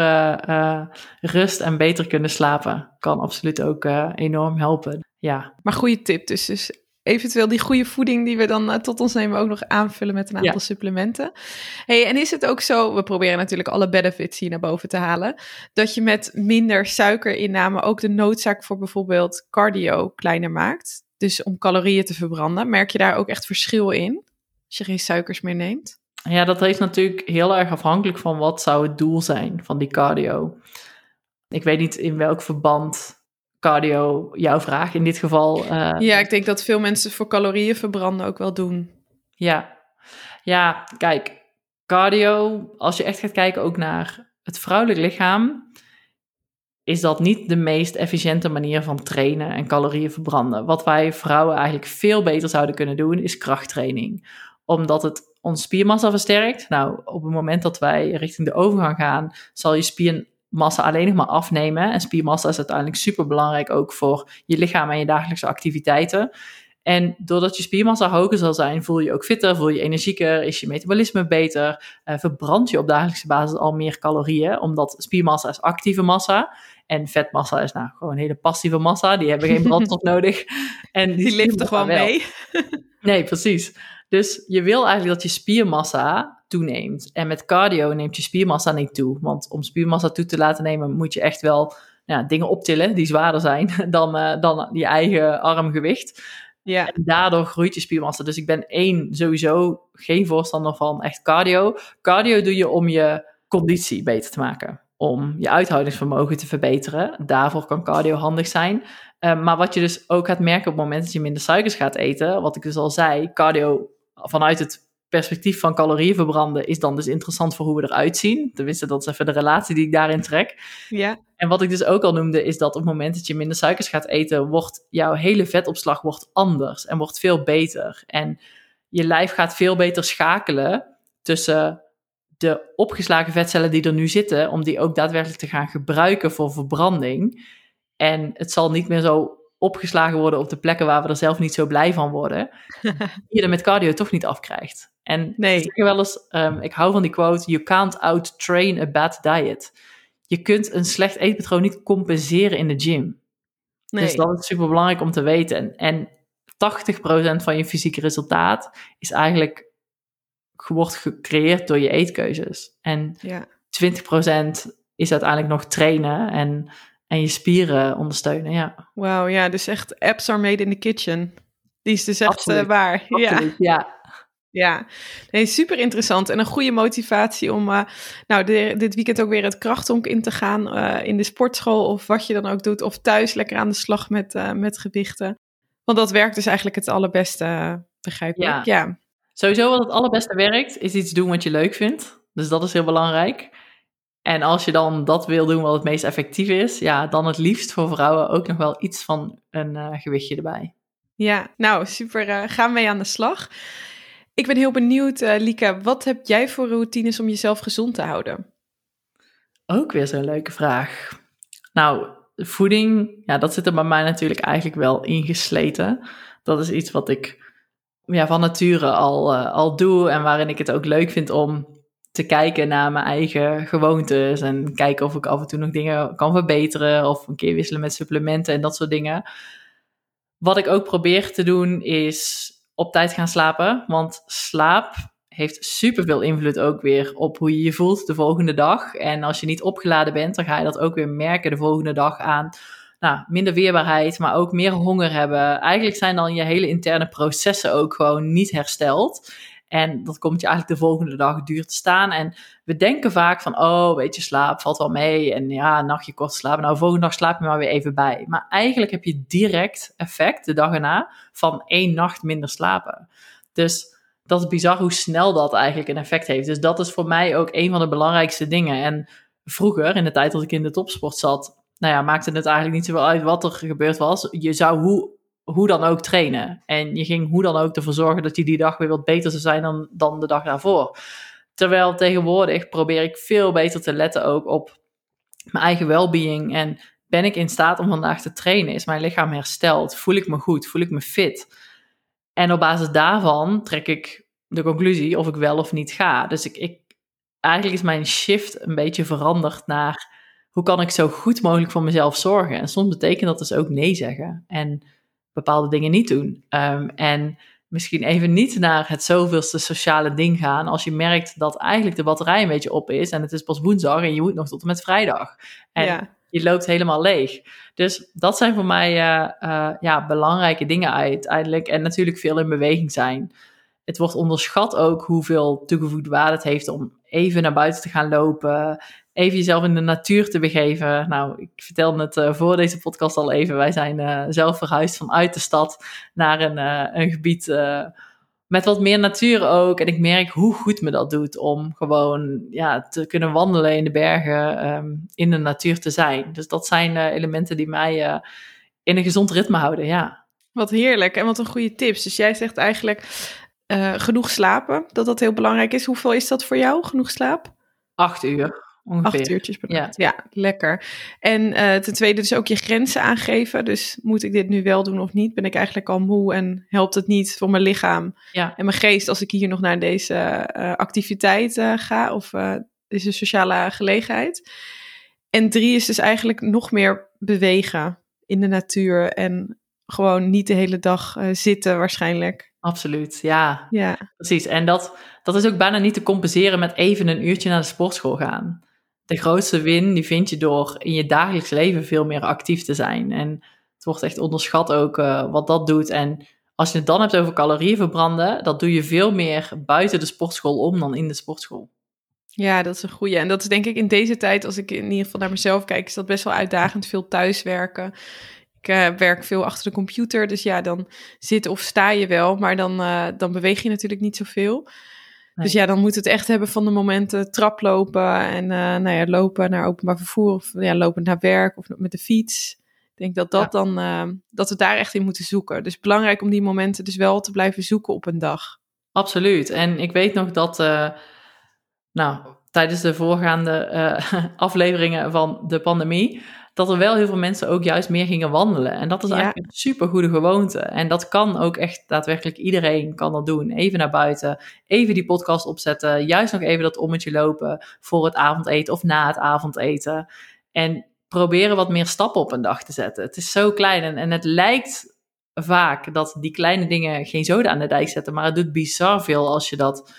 B: rust en beter kunnen slapen. Kan absoluut ook enorm helpen. Ja.
A: Maar goede tip dus. Dus eventueel die goede voeding die we dan uh, tot ons nemen ook nog aanvullen met een aantal supplementen. Hey, en is het ook zo, we proberen natuurlijk alle benefits hier naar boven te halen, dat je met minder suikerinname ook de noodzaak voor bijvoorbeeld cardio kleiner maakt? Dus om calorieën te verbranden. Merk je daar ook echt verschil in als je geen suikers meer neemt?
B: Ja, dat is natuurlijk heel erg afhankelijk van wat zou het doel zijn van die cardio. Ik weet niet in welk verband cardio jouw vraag in dit geval. Uh,
A: ja, ik denk dat veel mensen voor calorieën verbranden ook wel doen.
B: Ja, ja, kijk, cardio, als je echt gaat kijken ook naar het vrouwelijk lichaam, is dat niet de meest efficiënte manier van trainen en calorieën verbranden. Wat wij vrouwen eigenlijk veel beter zouden kunnen doen, is krachttraining. Omdat het ons spiermassa versterkt. Nou, op het moment dat wij richting de overgang gaan, zal je spier massa alleen nog maar afnemen. En spiermassa is uiteindelijk super belangrijk ook voor je lichaam en je dagelijkse activiteiten. En doordat je spiermassa hoger zal zijn, voel je ook fitter, voel je energieker, is je metabolisme beter, uh, verbrand je op dagelijkse basis al meer calorieën, omdat spiermassa is actieve massa en vetmassa is nou gewoon hele passieve massa, die hebben geen brandstof nodig.
A: En die, die er gewoon mee.
B: nee, precies. Dus je wil eigenlijk dat je spiermassa toeneemt. En met cardio neemt je spiermassa niet toe. Want om spiermassa toe te laten nemen, moet je echt wel ja, dingen optillen die zwaarder zijn dan, uh, dan je eigen armgewicht. Ja. En daardoor groeit je spiermassa. Dus ik ben één, sowieso geen voorstander van echt cardio. Cardio doe je om je conditie beter te maken. Om je uithoudingsvermogen te verbeteren. Daarvoor kan cardio handig zijn. Uh, maar wat je dus ook gaat merken op het moment dat je minder suikers gaat eten, wat ik dus al zei, cardio vanuit het perspectief van calorieën verbranden is dan dus interessant voor hoe we eruit zien. Tenminste, dat is even de relatie die ik daarin trek.
A: Ja.
B: En wat ik dus ook al noemde, is dat op het moment dat je minder suikers gaat eten, wordt jouw hele vetopslag wordt anders en wordt veel beter. En je lijf gaat veel beter schakelen tussen de opgeslagen vetcellen die er nu zitten, om die ook daadwerkelijk te gaan gebruiken voor verbranding. En het zal niet meer zo opgeslagen worden op de plekken waar we er zelf niet zo blij van worden, die je er met cardio toch niet afkrijgt. En nee. ik wel eens, um, ik hou van die quote, you can't out-train a bad diet. Je kunt een slecht eetpatroon niet compenseren in de gym. Nee. Dus dat is super belangrijk om te weten. En, en 80% van je fysieke resultaat is eigenlijk wordt gecreëerd door je eetkeuzes. En ja. 20% is uiteindelijk nog trainen en en je spieren ondersteunen, ja.
A: Wauw, ja, dus echt apps are made in the kitchen. Die is dus echt uh, waar.
B: ja. ja.
A: Ja, nee, super interessant en een goede motivatie om uh, nou, dit weekend ook weer het krachtonk in te gaan uh, in de sportschool of wat je dan ook doet of thuis lekker aan de slag met, met gewichten. Want dat werkt dus eigenlijk het allerbeste, begrijp ik. Ja. ja.
B: Sowieso wat het allerbeste werkt is iets doen wat je leuk vindt. Dus dat is heel belangrijk. En als je dan dat wil doen wat het meest effectief is, ja, dan het liefst voor vrouwen ook nog wel iets van een uh, gewichtje erbij.
A: Ja, nou super. Uh, ga mee aan de slag. Ik ben heel benieuwd, uh, Lieke, wat heb jij voor routines om jezelf gezond te houden?
B: Ook weer zo'n leuke vraag. Nou, voeding, ja, dat zit er bij mij natuurlijk eigenlijk wel ingesleten. Dat is iets wat ik ja, van nature al, al doe en waarin ik het ook leuk vind om te kijken naar mijn eigen gewoontes en kijken of ik af en toe nog dingen kan verbeteren of een keer wisselen met supplementen en dat soort dingen. Wat ik ook probeer te doen is op tijd gaan slapen, want slaap heeft superveel invloed ook weer op hoe je je voelt de volgende dag. En als je niet opgeladen bent, dan ga je dat ook weer merken de volgende dag aan nou, minder weerbaarheid, maar ook meer honger hebben. Eigenlijk zijn dan je hele interne processen ook gewoon niet hersteld. En dat komt je eigenlijk de volgende dag duur te staan. En we denken vaak van, oh, weet je, slaap valt wel mee. En ja, een nachtje kort slapen. Nou, volgende dag slaap je maar weer even bij. Maar eigenlijk heb je direct effect de dag erna van één nacht minder slapen. Dus dat is bizar hoe snel dat eigenlijk een effect heeft. Dus dat is voor mij ook een van de belangrijkste dingen. En vroeger, in de tijd dat ik in de topsport zat, nou ja, maakte het eigenlijk niet zoveel uit wat er gebeurd was. Je zou hoe, hoe dan ook trainen. En je ging hoe dan ook ervoor zorgen dat je die dag weer wat beter zou zijn dan, dan de dag daarvoor. Terwijl tegenwoordig probeer ik veel beter te letten ook op mijn eigen well-being. En ben ik in staat om vandaag te trainen? Is mijn lichaam hersteld? Voel ik me goed? Voel ik me fit? En op basis daarvan trek ik de conclusie of ik wel of niet ga. Dus ik, ik, eigenlijk is mijn shift een beetje veranderd naar hoe kan ik zo goed mogelijk voor mezelf zorgen? En soms betekent dat dus ook nee zeggen en bepaalde dingen niet doen. Ehm, en misschien even niet naar het zoveelste sociale ding gaan als je merkt dat eigenlijk de batterij een beetje op is en het is pas woensdag en je moet nog tot en met vrijdag. En je loopt helemaal leeg. Dus dat zijn voor mij uh, uh, ja, belangrijke dingen uiteindelijk. En natuurlijk veel in beweging zijn. Het wordt onderschat ook hoeveel toegevoegde waarde het heeft om even naar buiten te gaan lopen even jezelf in de natuur te begeven. Nou, ik vertelde het uh, voor deze podcast al even. Wij zijn uh, zelf verhuisd vanuit de stad naar een, uh, een gebied met wat meer natuur ook. En ik merk hoe goed me dat doet om gewoon ja, te kunnen wandelen in de bergen, um, in de natuur te zijn. Dus dat zijn elementen die mij in een gezond ritme houden, ja.
A: Wat heerlijk en wat een goede tips. Dus jij zegt eigenlijk genoeg slapen, dat dat heel belangrijk is. Hoeveel is dat voor jou, genoeg slaap?
B: Acht uur.
A: Ongeveer. Acht uurtjes per nacht. Ja. ja, lekker. En uh, ten tweede dus ook je grenzen aangeven. Dus moet ik dit nu wel doen of niet? Ben ik eigenlijk al moe en helpt het niet voor mijn lichaam ja. en mijn geest als ik hier nog naar deze uh, activiteit uh, ga of deze sociale gelegenheid? En drie is dus eigenlijk nog meer bewegen in de natuur en gewoon niet de hele dag zitten waarschijnlijk.
B: Absoluut, ja. ja. Precies. En dat, dat is ook bijna niet te compenseren met even een uurtje naar de sportschool gaan de grootste win die vind je door in je dagelijks leven veel meer actief te zijn. En het wordt echt onderschat ook uh, wat dat doet. En als je het dan hebt over calorieën verbranden, dat doe je veel meer buiten de sportschool om dan in de sportschool.
A: Ja, dat is een goede. En dat is denk ik in deze tijd, als ik in ieder geval naar mezelf kijk, is dat best wel uitdagend. Veel thuiswerken. Ik uh, werk veel achter de computer, dus ja, dan zit of sta je wel, maar dan, uh, dan beweeg je natuurlijk niet zoveel. Dus ja, dan moet het echt hebben van de momenten traplopen en uh, nou ja, lopen naar openbaar vervoer of ja, lopen naar werk of met de fiets. Ik denk dat dat dan, dat we daar echt in moeten zoeken. Dus belangrijk om die momenten dus wel te blijven zoeken op een dag.
B: Absoluut. En ik weet nog dat, nou, tijdens de voorgaande afleveringen van de pandemie, dat er wel heel veel mensen ook juist meer gingen wandelen. En dat is eigenlijk een super goede gewoonte. En dat kan ook echt daadwerkelijk iedereen kan dat doen. Even naar buiten, even die podcast opzetten, juist nog even dat ommetje lopen voor het avondeten of na het avondeten. En proberen wat meer stappen op een dag te zetten. Het is zo klein en, en het lijkt vaak dat die kleine dingen geen zoden aan de dijk zetten, maar het doet bizar veel als je dat,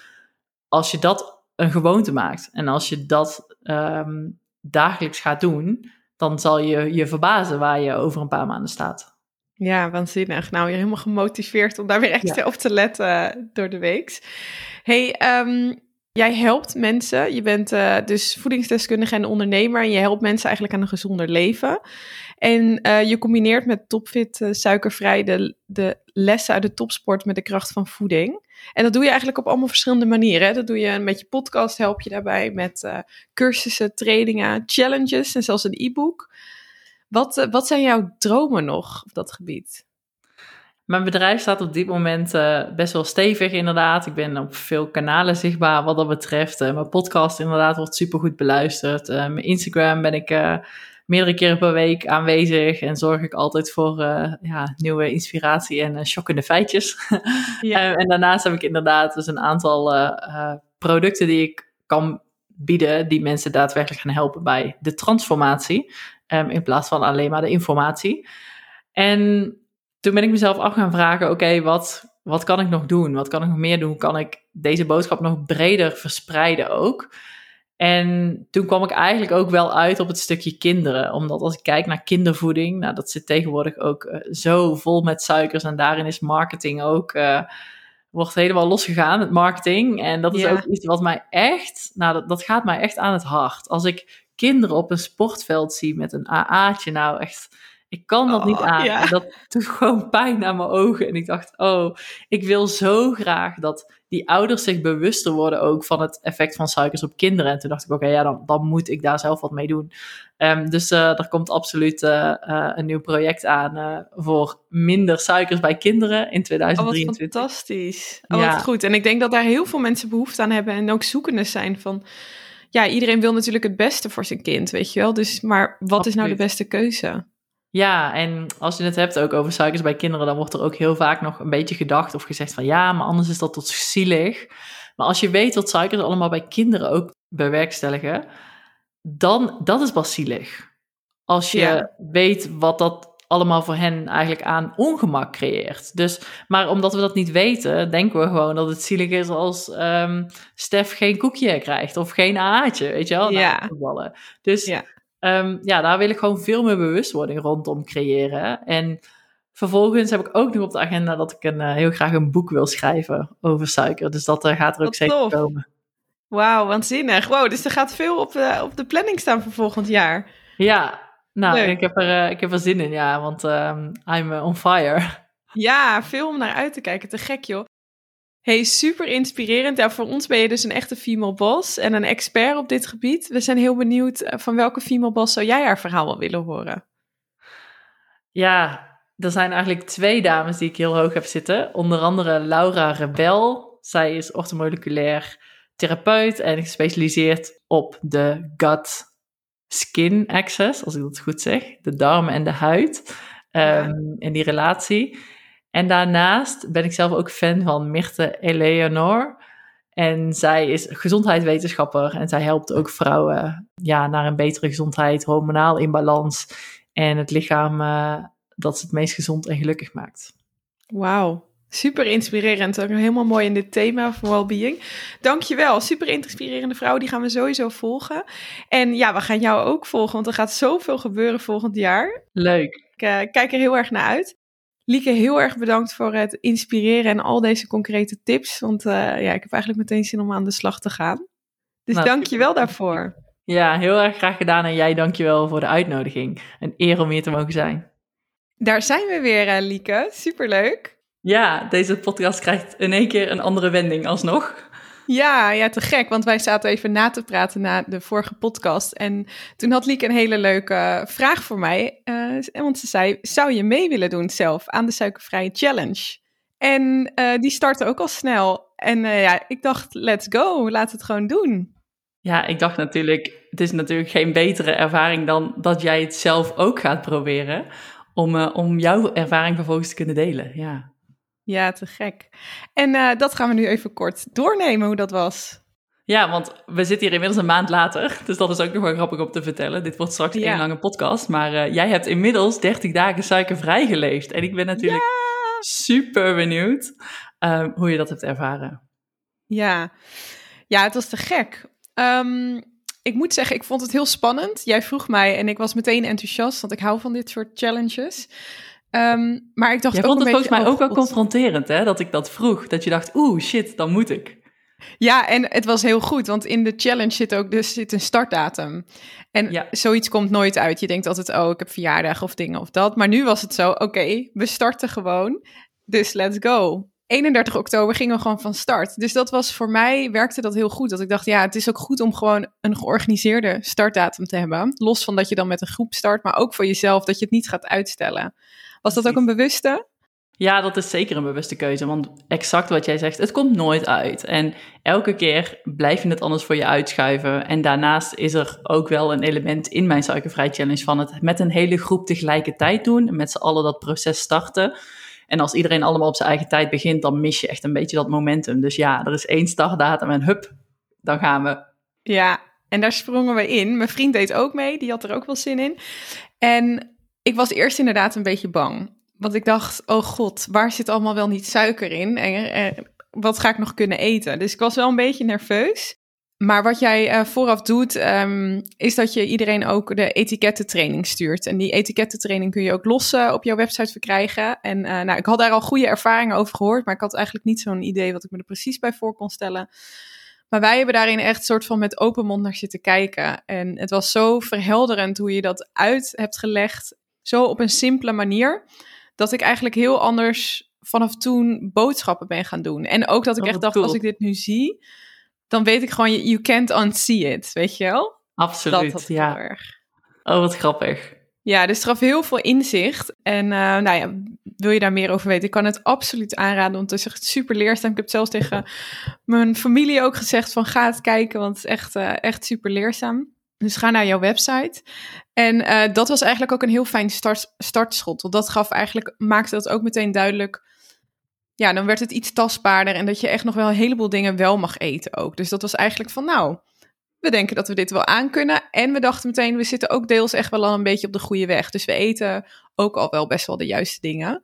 B: als je dat een gewoonte maakt. En als je dat um, dagelijks gaat doen, dan zal je je verbazen waar je over een paar maanden staat.
A: Ja, waanzinnig. Nou, je helemaal gemotiveerd om daar weer echt op te letten door de week. Hey, um, jij helpt mensen. Je bent uh, dus voedingsdeskundige en ondernemer. En je helpt mensen eigenlijk aan een gezonder leven. En uh, je combineert met Topfit uh, suikervrij de, de lessen uit de topsport met de kracht van voeding. En dat doe je eigenlijk op allemaal verschillende manieren. Dat doe je met je podcast, help je daarbij met uh, cursussen, trainingen, challenges en zelfs een e-book. Wat, uh, wat zijn jouw dromen nog op dat gebied?
B: Mijn bedrijf staat op dit moment uh, best wel stevig, inderdaad. Ik ben op veel kanalen zichtbaar wat dat betreft. mijn podcast, inderdaad, wordt super goed beluisterd. mijn Instagram ben ik meerdere keren per week aanwezig en zorg ik altijd voor uh, ja, nieuwe inspiratie en uh, shockende feitjes. Ja. en daarnaast heb ik inderdaad dus een aantal uh, producten die ik kan bieden, die mensen daadwerkelijk gaan helpen bij de transformatie, um, in plaats van alleen maar de informatie. En toen ben ik mezelf af gaan vragen, oké, wat, wat kan ik nog doen? Wat kan ik nog meer doen? Kan ik deze boodschap nog breder verspreiden ook. En toen kwam ik eigenlijk ook wel uit op het stukje kinderen. Omdat als ik kijk naar kindervoeding, nou, dat zit tegenwoordig ook uh, zo vol met suikers. En daarin is marketing ook, uh, wordt helemaal losgegaan, het marketing. En dat is ja. ook iets wat mij echt, nou, dat, dat gaat mij echt aan het hart. Als ik kinderen op een sportveld zie met een AA'tje, nou echt ik kan dat niet oh, aan. Ja. dat doet gewoon pijn aan mijn ogen. En ik dacht, oh, ik wil zo graag dat die ouders zich bewuster worden ook van het effect van suikers op kinderen. En toen dacht ik, oké, ja, dan, dan moet ik daar zelf wat mee doen. Um, dus uh, er komt absoluut uh, uh, een nieuw project aan voor minder suikers bij kinderen in 2023.
A: Oh, wat fantastisch. Oh, ja. wat goed. En ik denk dat daar heel veel mensen behoefte aan hebben en ook zoekende zijn van... Ja, iedereen wil natuurlijk het beste voor zijn kind, weet je wel. Dus, maar wat absoluut. is nou de beste keuze?
B: Ja, en als je het hebt ook over suikers bij kinderen, dan wordt er ook heel vaak nog een beetje gedacht of gezegd van ja, maar anders is dat tot zielig. Maar als je weet wat suikers allemaal bij kinderen ook bewerkstelligen, dan dat is pas zielig. Als je weet wat dat allemaal voor hen eigenlijk aan ongemak creëert. Dus, maar omdat we dat niet weten, denken we gewoon dat het zielig is als um, Stef geen koekje krijgt of geen aatje, weet je wel? Ja. Dus ja. Um, ja, daar wil ik gewoon veel meer bewustwording rondom creëren. En vervolgens heb ik ook nog op de agenda dat ik een, uh, heel graag een boek wil schrijven over suiker. Dus dat uh, gaat er ook zeker tof. komen.
A: Wauw, waanzinnig. Wow, dus er gaat veel op de, op de planning staan voor volgend jaar.
B: Ja, nou, ik heb, er, ik heb er zin in, ja, want um, I'm on fire.
A: Ja, veel om naar uit te kijken. Te gek, joh. Hey, super inspirerend. Ja, voor ons ben je dus een echte female boss en een expert op dit gebied. We zijn heel benieuwd eh, van welke female boss zou jij haar verhaal wel willen horen?
B: Ja, er zijn eigenlijk twee dames die ik heel hoog heb zitten. Onder andere Laura Rebel. Zij is orthomoleculair therapeut en gespecialiseerd op de gut-skin access, als ik dat goed zeg. De darmen en de huid. Um, in die relatie. En daarnaast ben ik zelf ook fan van Mirte Eleanor. En zij is gezondheidswetenschapper en zij helpt ook vrouwen ja, naar een betere gezondheid, hormonaal in balans en het lichaam uh, dat ze het meest gezond en gelukkig maakt.
A: Wauw, super inspirerend. Ook helemaal mooi in dit thema van well-being. Dankjewel, super inspirerende vrouw. Die gaan we sowieso volgen. En ja, we gaan jou ook volgen, want er gaat zoveel gebeuren volgend jaar.
B: Leuk.
A: Ik uh, kijk er heel erg naar uit. Lieke, heel erg bedankt voor het inspireren en al deze concrete tips. Want uh, ja, ik heb eigenlijk meteen zin om aan de slag te gaan. Dus nou, dank je wel daarvoor.
B: Ja, heel erg graag gedaan. En jij dank je wel voor de uitnodiging. Een eer om hier te mogen zijn.
A: Daar zijn we weer, uh, Lieke. Superleuk.
B: Ja, deze podcast krijgt in één keer een andere wending alsnog.
A: Ja, ja, te gek. Want wij zaten even na te praten na de vorige podcast. En toen had Lieke een hele leuke vraag voor mij. Uh, want ze zei, zou je mee willen doen zelf aan de Suikervrije Challenge? En uh, die startte ook al snel. En uh, ja, ik dacht, let's go, laat het gewoon doen.
B: Ja, ik dacht natuurlijk, het is natuurlijk geen betere ervaring dan dat jij het zelf ook gaat proberen. Om, om jouw ervaring vervolgens te kunnen delen, ja.
A: Ja, te gek. En uh, dat gaan we nu even kort doornemen hoe dat was.
B: Ja, want we zitten hier inmiddels een maand later. Dus dat is ook nog wel grappig om te vertellen. Dit wordt straks ja. een lange podcast. Maar uh, jij hebt inmiddels 30 dagen suikervrij geleefd. En ik ben natuurlijk ja. super benieuwd uh, hoe je dat hebt ervaren.
A: Ja, ja het was te gek. Um, ik moet zeggen, ik vond het heel spannend. Jij vroeg mij en ik was meteen enthousiast, want ik hou van dit soort challenges. Um, maar ik dacht
B: Jij
A: ook
B: vond
A: het
B: volgens mij ook wel confronterend, hè? Dat ik dat vroeg. Dat je dacht, oeh, shit, dan moet ik.
A: Ja, en het was heel goed, want in de challenge zit ook dus zit een startdatum. En ja. zoiets komt nooit uit. Je denkt altijd, oh, ik heb verjaardag of dingen of dat. Maar nu was het zo, oké, we starten gewoon. Dus let's go. 31 oktober gingen we gewoon van start. Dus dat was voor mij, werkte dat heel goed. Dat ik dacht, ja, het is ook goed om gewoon een georganiseerde startdatum te hebben. Los van dat je dan met een groep start, maar ook voor jezelf, dat je het niet gaat uitstellen. Was dat ook een bewuste?
B: Ja, dat is zeker een bewuste keuze. Want exact wat jij zegt, het komt nooit uit. En elke keer blijf je het anders voor je uitschuiven. En daarnaast is er ook wel een element in mijn suikervrij challenge van het met een hele groep tegelijkertijd doen. Met z'n allen dat proces starten. En als iedereen allemaal op zijn eigen tijd begint, dan mis je echt een beetje dat momentum. Dus ja, er is één startdatum en hup, dan gaan we.
A: Ja, en daar sprongen we in. Mijn vriend deed ook mee, die had er ook wel zin in. En ik was eerst inderdaad een beetje bang. Want ik dacht, oh god, waar zit allemaal wel niet suiker in? En, wat ga ik nog kunnen eten? Dus ik was wel een beetje nerveus. Maar wat jij uh, vooraf doet, um, is dat je iedereen ook de etikettentraining stuurt. En die etikettentraining kun je ook los op jouw website verkrijgen. En uh, nou, ik had daar al goede ervaringen over gehoord, maar ik had eigenlijk niet zo'n idee wat ik me er precies bij voor kon stellen. Maar wij hebben daarin echt soort van met open mond naar zitten kijken. En het was zo verhelderend hoe je dat uit hebt gelegd. Zo op een simpele manier. Dat ik eigenlijk heel anders vanaf toen boodschappen ben gaan doen. En ook dat ik oh, echt dacht, cool. als ik dit nu zie dan weet ik gewoon, you can't unsee it, weet je wel?
B: Absoluut, dat ja. Erg. Oh, wat grappig.
A: Ja, dus gaf heel veel inzicht. En uh, nou ja, wil je daar meer over weten? Ik kan het absoluut aanraden, want het is echt super leerzaam. Ik heb het zelfs tegen mijn familie ook gezegd van ga het kijken, want het is echt, uh, echt super leerzaam. Dus ga naar jouw website. En uh, dat was eigenlijk ook een heel fijn start, startschot. Want dat gaf eigenlijk, maakte dat ook meteen duidelijk ja, dan werd het iets tastbaarder en dat je echt nog wel een heleboel dingen wel mag eten ook. Dus dat was eigenlijk van, nou, we denken dat we dit wel aan kunnen. En we dachten meteen, we zitten ook deels echt wel al een beetje op de goede weg. Dus we eten ook al wel best wel de juiste dingen.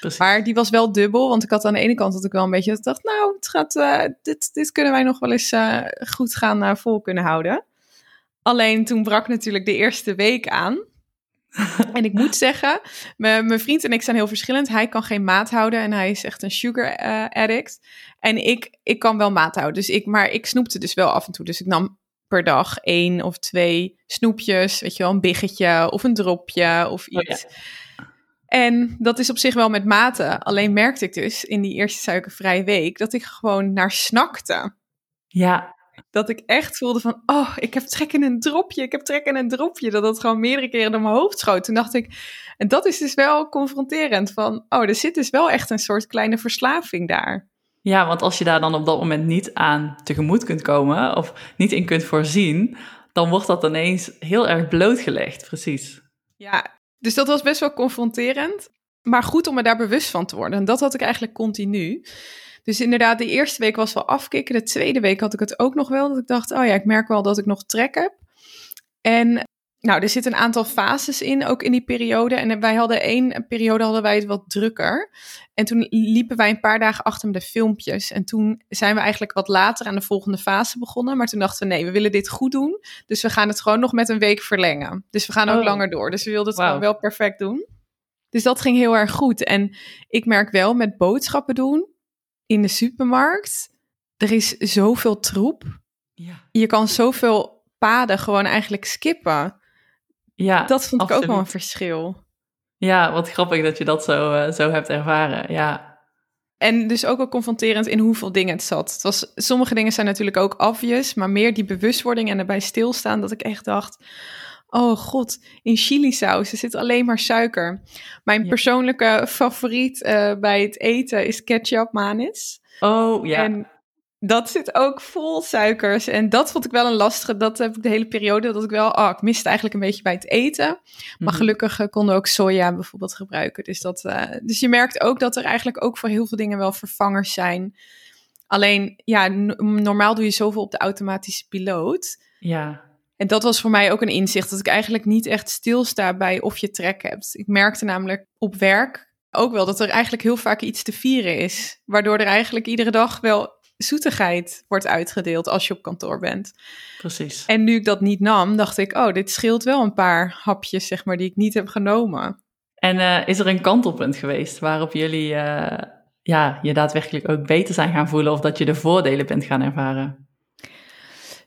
A: Precies. Maar die was wel dubbel, want ik had aan de ene kant dat ik wel een beetje dacht, nou, het gaat, uh, dit, dit kunnen wij nog wel eens uh, goed gaan uh, vol kunnen houden. Alleen toen brak natuurlijk de eerste week aan. en ik moet zeggen, mijn vriend en ik zijn heel verschillend. Hij kan geen maat houden en hij is echt een sugar uh, addict. En ik, ik kan wel maat houden. Dus ik, maar ik snoepte dus wel af en toe. Dus ik nam per dag één of twee snoepjes. Weet je wel, een biggetje of een dropje of oh iets. En dat is op zich wel met mate. Alleen merkte ik dus in die eerste suikervrije week dat ik gewoon naar snakte.
B: Ja,
A: dat ik echt voelde van, oh, ik heb trek in een dropje, ik heb trek in een dropje. Dat dat gewoon meerdere keren door mijn hoofd schoot. Toen dacht ik, en dat is dus wel confronterend van, oh, er zit dus wel echt een soort kleine verslaving daar.
B: Ja, want als je daar dan op dat moment niet aan tegemoet kunt komen of niet in kunt voorzien, dan wordt dat ineens heel erg blootgelegd, precies.
A: Ja, dus dat was best wel confronterend, maar goed om me daar bewust van te worden. En dat had ik eigenlijk continu. Dus inderdaad, de eerste week was wel afkicken. De tweede week had ik het ook nog wel. Dat ik dacht, oh ja, ik merk wel dat ik nog trek heb. En nou, er zitten een aantal fases in, ook in die periode. En wij hadden één periode hadden wij het wat drukker. En toen liepen wij een paar dagen achter met de filmpjes. En toen zijn we eigenlijk wat later aan de volgende fase begonnen. Maar toen dachten we, nee, we willen dit goed doen. Dus we gaan het gewoon nog met een week verlengen. Dus we gaan ook oh. langer door. Dus we wilden het gewoon wel perfect doen. Dus dat ging heel erg goed. En ik merk wel met boodschappen doen in de supermarkt. Er is zoveel troep. Ja. Je kan zoveel paden gewoon eigenlijk skippen. Ja, dat vond ik ook wel een verschil.
B: Ja, wat grappig dat je dat zo, uh, zo hebt ervaren. Ja.
A: En dus ook wel confronterend in hoeveel dingen het zat. Het was, sommige dingen zijn natuurlijk ook obvious, maar meer die bewustwording en erbij stilstaan dat ik echt dacht Oh god, in chilisaus er zit alleen maar suiker. Mijn persoonlijke favoriet uh, bij het eten is ketchup manis.
B: Oh ja.
A: En dat zit ook vol suikers. En dat vond ik wel een lastige. Dat heb ik de hele periode. Dat ik wel. Oh, ik miste eigenlijk een beetje bij het eten. Maar mhm. gelukkig uh, konden ook soja bijvoorbeeld gebruiken. Dus, dat, uh, dus je merkt ook dat er eigenlijk ook voor heel veel dingen wel vervangers zijn. Alleen, ja, normaal doe je zoveel op de automatische piloot.
B: Ja.
A: En dat was voor mij ook een inzicht, dat ik eigenlijk niet echt stilsta bij of je trek hebt. Ik merkte namelijk op werk ook wel dat er eigenlijk heel vaak iets te vieren is. Waardoor er eigenlijk iedere dag wel zoetigheid wordt uitgedeeld als je op kantoor bent.
B: Precies.
A: En nu ik dat niet nam, dacht ik, oh, dit scheelt wel een paar hapjes, zeg maar, die ik niet heb genomen.
B: En uh, is er een kantelpunt geweest waarop jullie uh, ja, je daadwerkelijk ook beter zijn gaan voelen of dat je de voordelen bent gaan ervaren?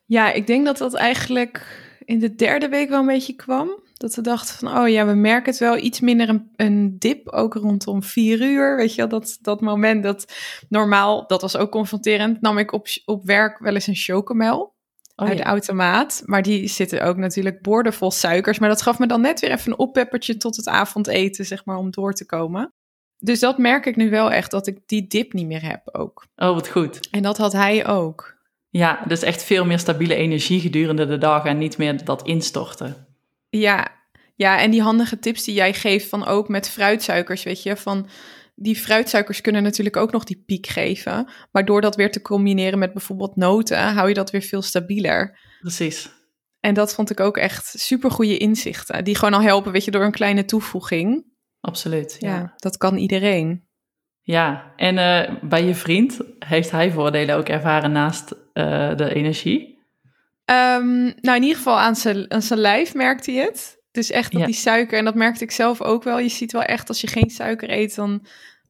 A: Ja, ik denk dat dat eigenlijk in de derde week wel een beetje kwam. Dat we dachten van, oh ja, we merken het wel iets minder een, een dip, ook rondom vier uur. Weet je wel, dat, dat moment dat normaal, dat was ook confronterend, nam ik op, op werk wel eens een chocomel. Oh, uit de automaat. Maar die zitten ook natuurlijk boordevol suikers. Maar dat gaf me dan net weer even een oppeppertje tot het avondeten, zeg maar, om door te komen. Dus dat merk ik nu wel echt, dat ik die dip niet meer heb ook.
B: Oh, wat goed.
A: En dat had hij ook.
B: Ja, dus echt veel meer stabiele energie gedurende de dag en niet meer dat instorten.
A: Ja, ja, en die handige tips die jij geeft van ook met fruitsuikers, weet je, van die fruitsuikers kunnen natuurlijk ook nog die piek geven. Maar door dat weer te combineren met bijvoorbeeld noten, hou je dat weer veel stabieler.
B: Precies.
A: En dat vond ik ook echt super goede inzichten. Die gewoon al helpen, weet je, door een kleine toevoeging.
B: Absoluut.
A: Ja, ja dat kan iedereen.
B: Ja, en uh, bij je vriend, heeft hij voordelen ook ervaren naast uh, de energie?
A: Um, nou, in ieder geval aan zijn, aan zijn lijf merkte hij het. Dus echt dat die suiker, en dat merkte ik zelf ook wel. Je ziet wel echt, als je geen suiker eet, dan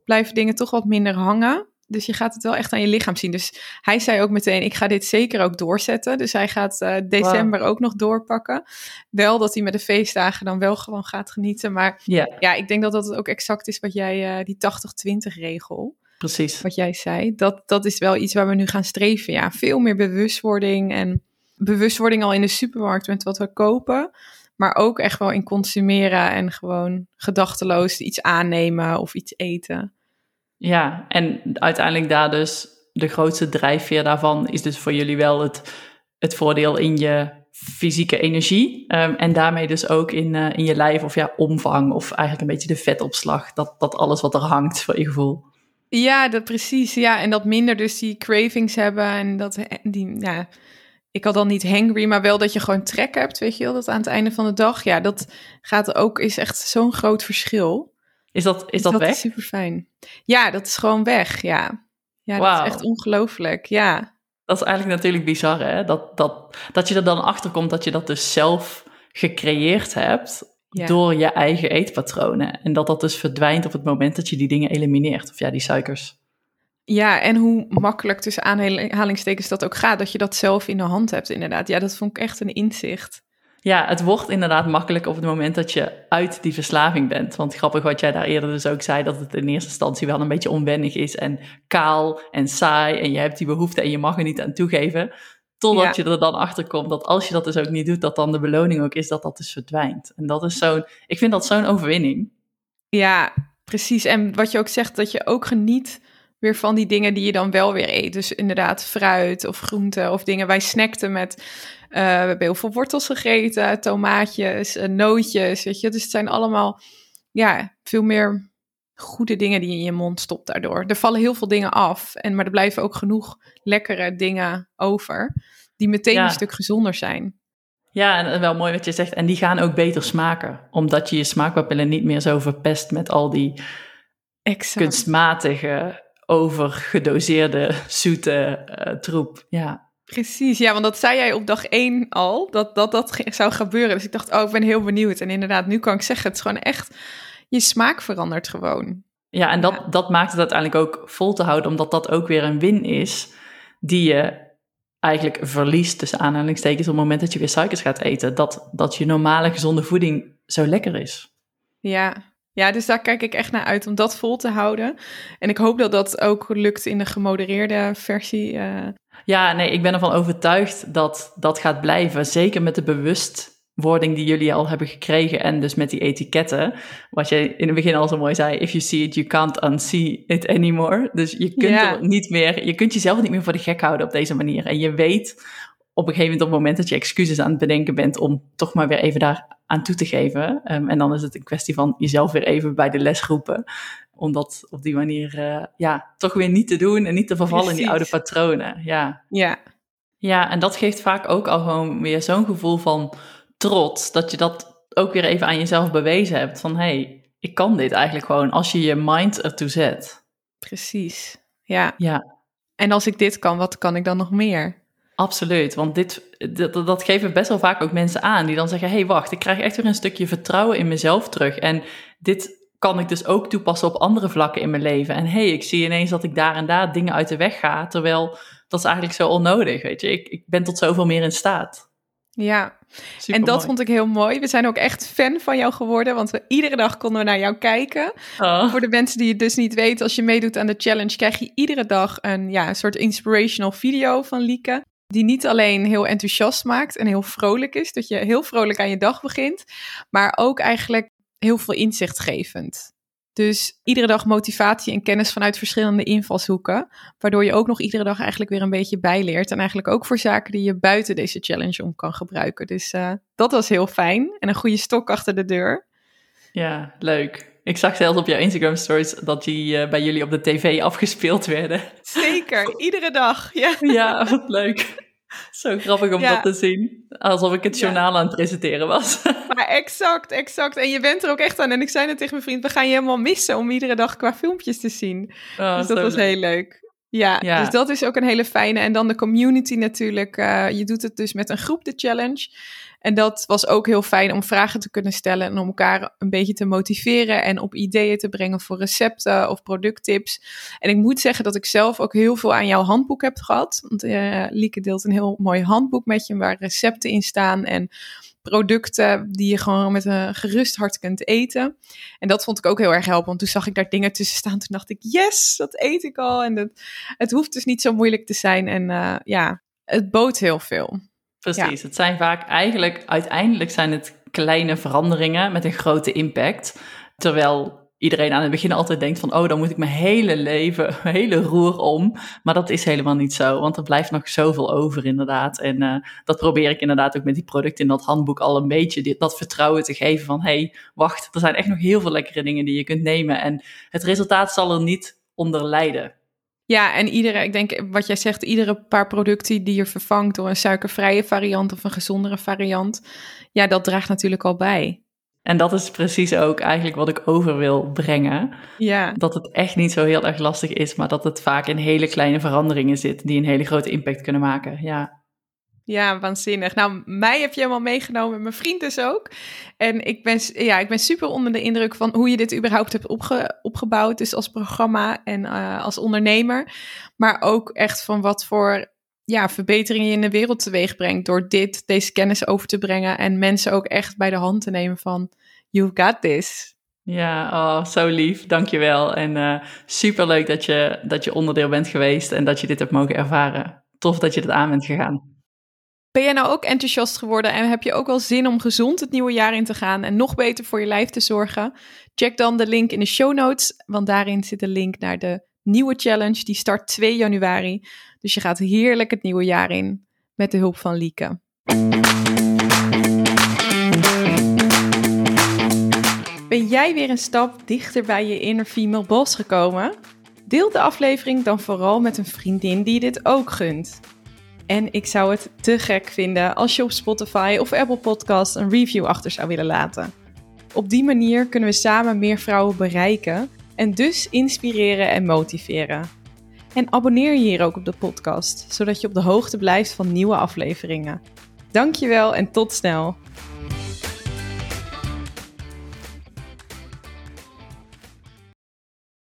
A: blijven dingen toch wat minder hangen. Dus je gaat het wel echt aan je lichaam zien. Dus hij zei ook meteen, ik ga dit zeker ook doorzetten. Dus hij gaat uh, december ook nog doorpakken. Wel dat hij met de feestdagen dan wel gewoon gaat genieten. Maar yeah. ja, ik denk dat dat ook exact is wat jij, uh, die 80-20 regel.
B: Precies.
A: Wat jij zei. Dat, dat is wel iets waar we nu gaan streven. Ja, veel meer bewustwording en bewustwording al in de supermarkt met wat we kopen. Maar ook echt wel in consumeren en gewoon gedachteloos iets aannemen of iets eten.
B: Ja, en uiteindelijk daar dus de grootste drijfveer daarvan is dus voor jullie wel het, het voordeel in je fysieke energie. Um, en daarmee dus ook in, uh, in je lijf of ja, omvang of eigenlijk een beetje de vetopslag. Dat, dat alles wat er hangt voor je gevoel.
A: Ja, dat precies. Ja, en dat minder dus die cravings hebben en dat die, ja, ik had dan niet hangry, maar wel dat je gewoon trek hebt, weet je wel, dat aan het einde van de dag. Ja, dat gaat ook, is echt zo'n groot verschil.
B: Is dat, is dat,
A: dat
B: weg?
A: Is super fijn. Ja, dat is gewoon weg. Ja, ja dat is echt ongelooflijk. Ja.
B: Dat is eigenlijk natuurlijk bizar, hè? Dat, dat, dat je er dan achter komt dat je dat dus zelf gecreëerd hebt door je eigen eetpatronen. En dat dat dus verdwijnt op het moment dat je die dingen elimineert. Of ja, die suikers.
A: Ja, en hoe makkelijk tussen aanhalingstekens dat ook gaat, dat je dat zelf in de hand hebt, inderdaad. Ja, dat vond ik echt een inzicht.
B: Ja, het wordt inderdaad makkelijk op het moment dat je uit die verslaving bent. Want grappig wat jij daar eerder dus ook zei, dat het in eerste instantie wel een beetje onwennig is en kaal en saai. En je hebt die behoefte en je mag er niet aan toegeven. Totdat je er dan achter komt dat als je dat dus ook niet doet, dat dan de beloning ook is dat dat dus verdwijnt. En dat is zo'n, ik vind dat zo'n overwinning.
A: Ja, precies. En wat je ook zegt, dat je ook geniet weer van die dingen die je dan wel weer eet. Dus inderdaad fruit of groenten of dingen. Wij snackten met, uh, we hebben heel veel wortels gegeten, tomaatjes, uh, nootjes, weet je. Dus het zijn allemaal, ja, veel meer goede dingen die je in je mond stopt daardoor. Er vallen heel veel dingen af, en, maar er blijven ook genoeg lekkere dingen over, die meteen een stuk gezonder zijn.
B: Ja, en wel mooi wat je zegt. En die gaan ook beter smaken, omdat je je smaakpapillen niet meer zo verpest met al die exact. kunstmatige overgedoseerde, zoete uh, troep. Ja.
A: Precies, ja, want dat zei jij op dag één al, dat, dat dat zou gebeuren. Dus ik dacht, oh, ik ben heel benieuwd. En inderdaad, nu kan ik zeggen, het is gewoon echt, je smaak verandert gewoon.
B: Ja, en dat, dat maakt het uiteindelijk ook vol te houden, omdat dat ook weer een win is die je eigenlijk verliest, tussen aanhalingstekens, op het moment dat je weer suikers gaat eten. Dat, dat je normale gezonde voeding zo lekker is.
A: Ja, ja, dus daar kijk ik echt naar uit om dat vol te houden. En ik hoop dat dat ook lukt in de gemodereerde versie. Uh...
B: Ja, nee, ik ben ervan overtuigd dat dat gaat blijven. Zeker met de bewustwording die jullie al hebben gekregen en dus met die etiketten. Wat je in het begin al zo mooi zei, if you see it, you can't unsee it anymore. Dus je kunt er niet meer, je kunt jezelf niet meer voor de gek houden op deze manier. En je weet op een gegeven moment, op het moment dat je excuses aan het bedenken bent om toch maar weer even daar aan toe te geven. Um, en dan is het een kwestie van jezelf weer even bij de les roepen. Om dat op die manier uh, ja, toch weer niet te doen en niet te vervallen in die oude patronen. Ja.
A: ja.
B: Ja, en dat geeft vaak ook al gewoon weer zo'n gevoel van trots. Dat je dat ook weer even aan jezelf bewezen hebt. Van hé, hey, ik kan dit eigenlijk gewoon als je je mind ertoe zet.
A: Precies. Ja.
B: Ja.
A: En als ik dit kan, wat kan ik dan nog meer?
B: Absoluut, want dit, dat, dat geven best wel vaak ook mensen aan die dan zeggen: hé, hey, wacht, ik krijg echt weer een stukje vertrouwen in mezelf terug. En dit kan ik dus ook toepassen op andere vlakken in mijn leven. En hé, hey, ik zie ineens dat ik daar en daar dingen uit de weg ga, terwijl dat is eigenlijk zo onnodig, weet je. Ik, ik ben tot zoveel meer in staat.
A: Ja, en dat vond ik heel mooi. We zijn ook echt fan van jou geworden, want we, iedere dag konden we naar jou kijken. Oh. Voor de mensen die het dus niet weten, als je meedoet aan de challenge, krijg je iedere dag een, ja, een soort inspirational video van Lieke die niet alleen heel enthousiast maakt en heel vrolijk is, dat je heel vrolijk aan je dag begint, maar ook eigenlijk heel veel inzichtgevend. Dus iedere dag motivatie en kennis vanuit verschillende invalshoeken, waardoor je ook nog iedere dag eigenlijk weer een beetje bijleert en eigenlijk ook voor zaken die je buiten deze challenge om kan gebruiken. Dus uh, dat was heel fijn en een goede stok achter de deur.
B: Ja, leuk. Ik zag zelfs op jouw Instagram stories dat die uh, bij jullie op de tv afgespeeld werden.
A: Zeker, iedere dag. Ja,
B: ja wat leuk. Zo grappig om dat te zien. Alsof ik het journaal aan het presenteren was.
A: Maar exact, exact. En je bent er ook echt aan. En ik zei net tegen mijn vriend, we gaan je helemaal missen om iedere dag qua filmpjes te zien. Oh, dus dat was heel leuk. Ja, dus dat is ook een hele fijne. En dan de community natuurlijk. Uh, je doet het dus met een groep, de challenge. En dat was ook heel fijn om vragen te kunnen stellen en om elkaar een beetje te motiveren en op ideeën te brengen voor recepten of producttips. En ik moet zeggen dat ik zelf ook heel veel aan jouw handboek heb gehad. Want uh, Lieke deelt een heel mooi handboek met je waar recepten in staan en producten die je gewoon met een gerust hart kunt eten. En dat vond ik ook heel erg helpend. Want toen zag ik daar dingen tussen staan. Toen dacht ik, yes, dat eet ik al. En dat, het hoeft dus niet zo moeilijk te zijn. En uh, ja, het bood heel veel.
B: Precies, het zijn vaak eigenlijk, uiteindelijk zijn het kleine veranderingen met een grote impact. Terwijl iedereen aan het begin altijd denkt van, oh, dan moet ik mijn hele leven, mijn hele roer om. Maar dat is helemaal niet zo, want er blijft nog zoveel over inderdaad. En uh, dat probeer ik inderdaad ook met die producten in dat handboek al een beetje dat vertrouwen te geven van, hey, wacht, er zijn echt nog heel veel lekkere dingen die je kunt nemen. En het resultaat zal er niet onder lijden.
A: Ja, en iedere, ik denk wat jij zegt, iedere paar producten die je vervangt door een suikervrije variant of een gezondere variant, ja, dat draagt natuurlijk al bij.
B: En dat is precies ook eigenlijk wat ik over wil brengen. Ja. Dat het echt niet zo heel erg lastig is, maar dat het vaak in hele kleine veranderingen zit die een hele grote impact kunnen maken. Ja.
A: Ja, waanzinnig. Nou, mij heb je helemaal meegenomen, mijn vriend dus ook. En ik ben, ja, ik ben super onder de indruk van hoe je dit überhaupt hebt opge, opgebouwd. Dus als programma en uh, als ondernemer. Maar ook echt van wat voor ja, verbeteringen je in de wereld teweeg brengt. Door dit, deze kennis over te brengen. En mensen ook echt bij de hand te nemen van, you got this.
B: Ja, oh, zo lief. Dankjewel. En uh, super leuk dat je, dat je onderdeel bent geweest en dat je dit hebt mogen ervaren. Tof dat je het aan bent gegaan.
A: Ben jij nou ook enthousiast geworden en heb je ook wel zin om gezond het nieuwe jaar in te gaan en nog beter voor je lijf te zorgen? Check dan de link in de show notes, want daarin zit een link naar de nieuwe challenge. Die start 2 januari. Dus je gaat heerlijk het nieuwe jaar in met de hulp van Lieke. Ben jij weer een stap dichter bij je inner female boss gekomen? Deel de aflevering dan vooral met een vriendin die dit ook gunt. En ik zou het te gek vinden als je op Spotify of Apple Podcast een review achter zou willen laten. Op die manier kunnen we samen meer vrouwen bereiken en dus inspireren en motiveren. En abonneer je hier ook op de podcast, zodat je op de hoogte blijft van nieuwe afleveringen. Dankjewel en tot snel!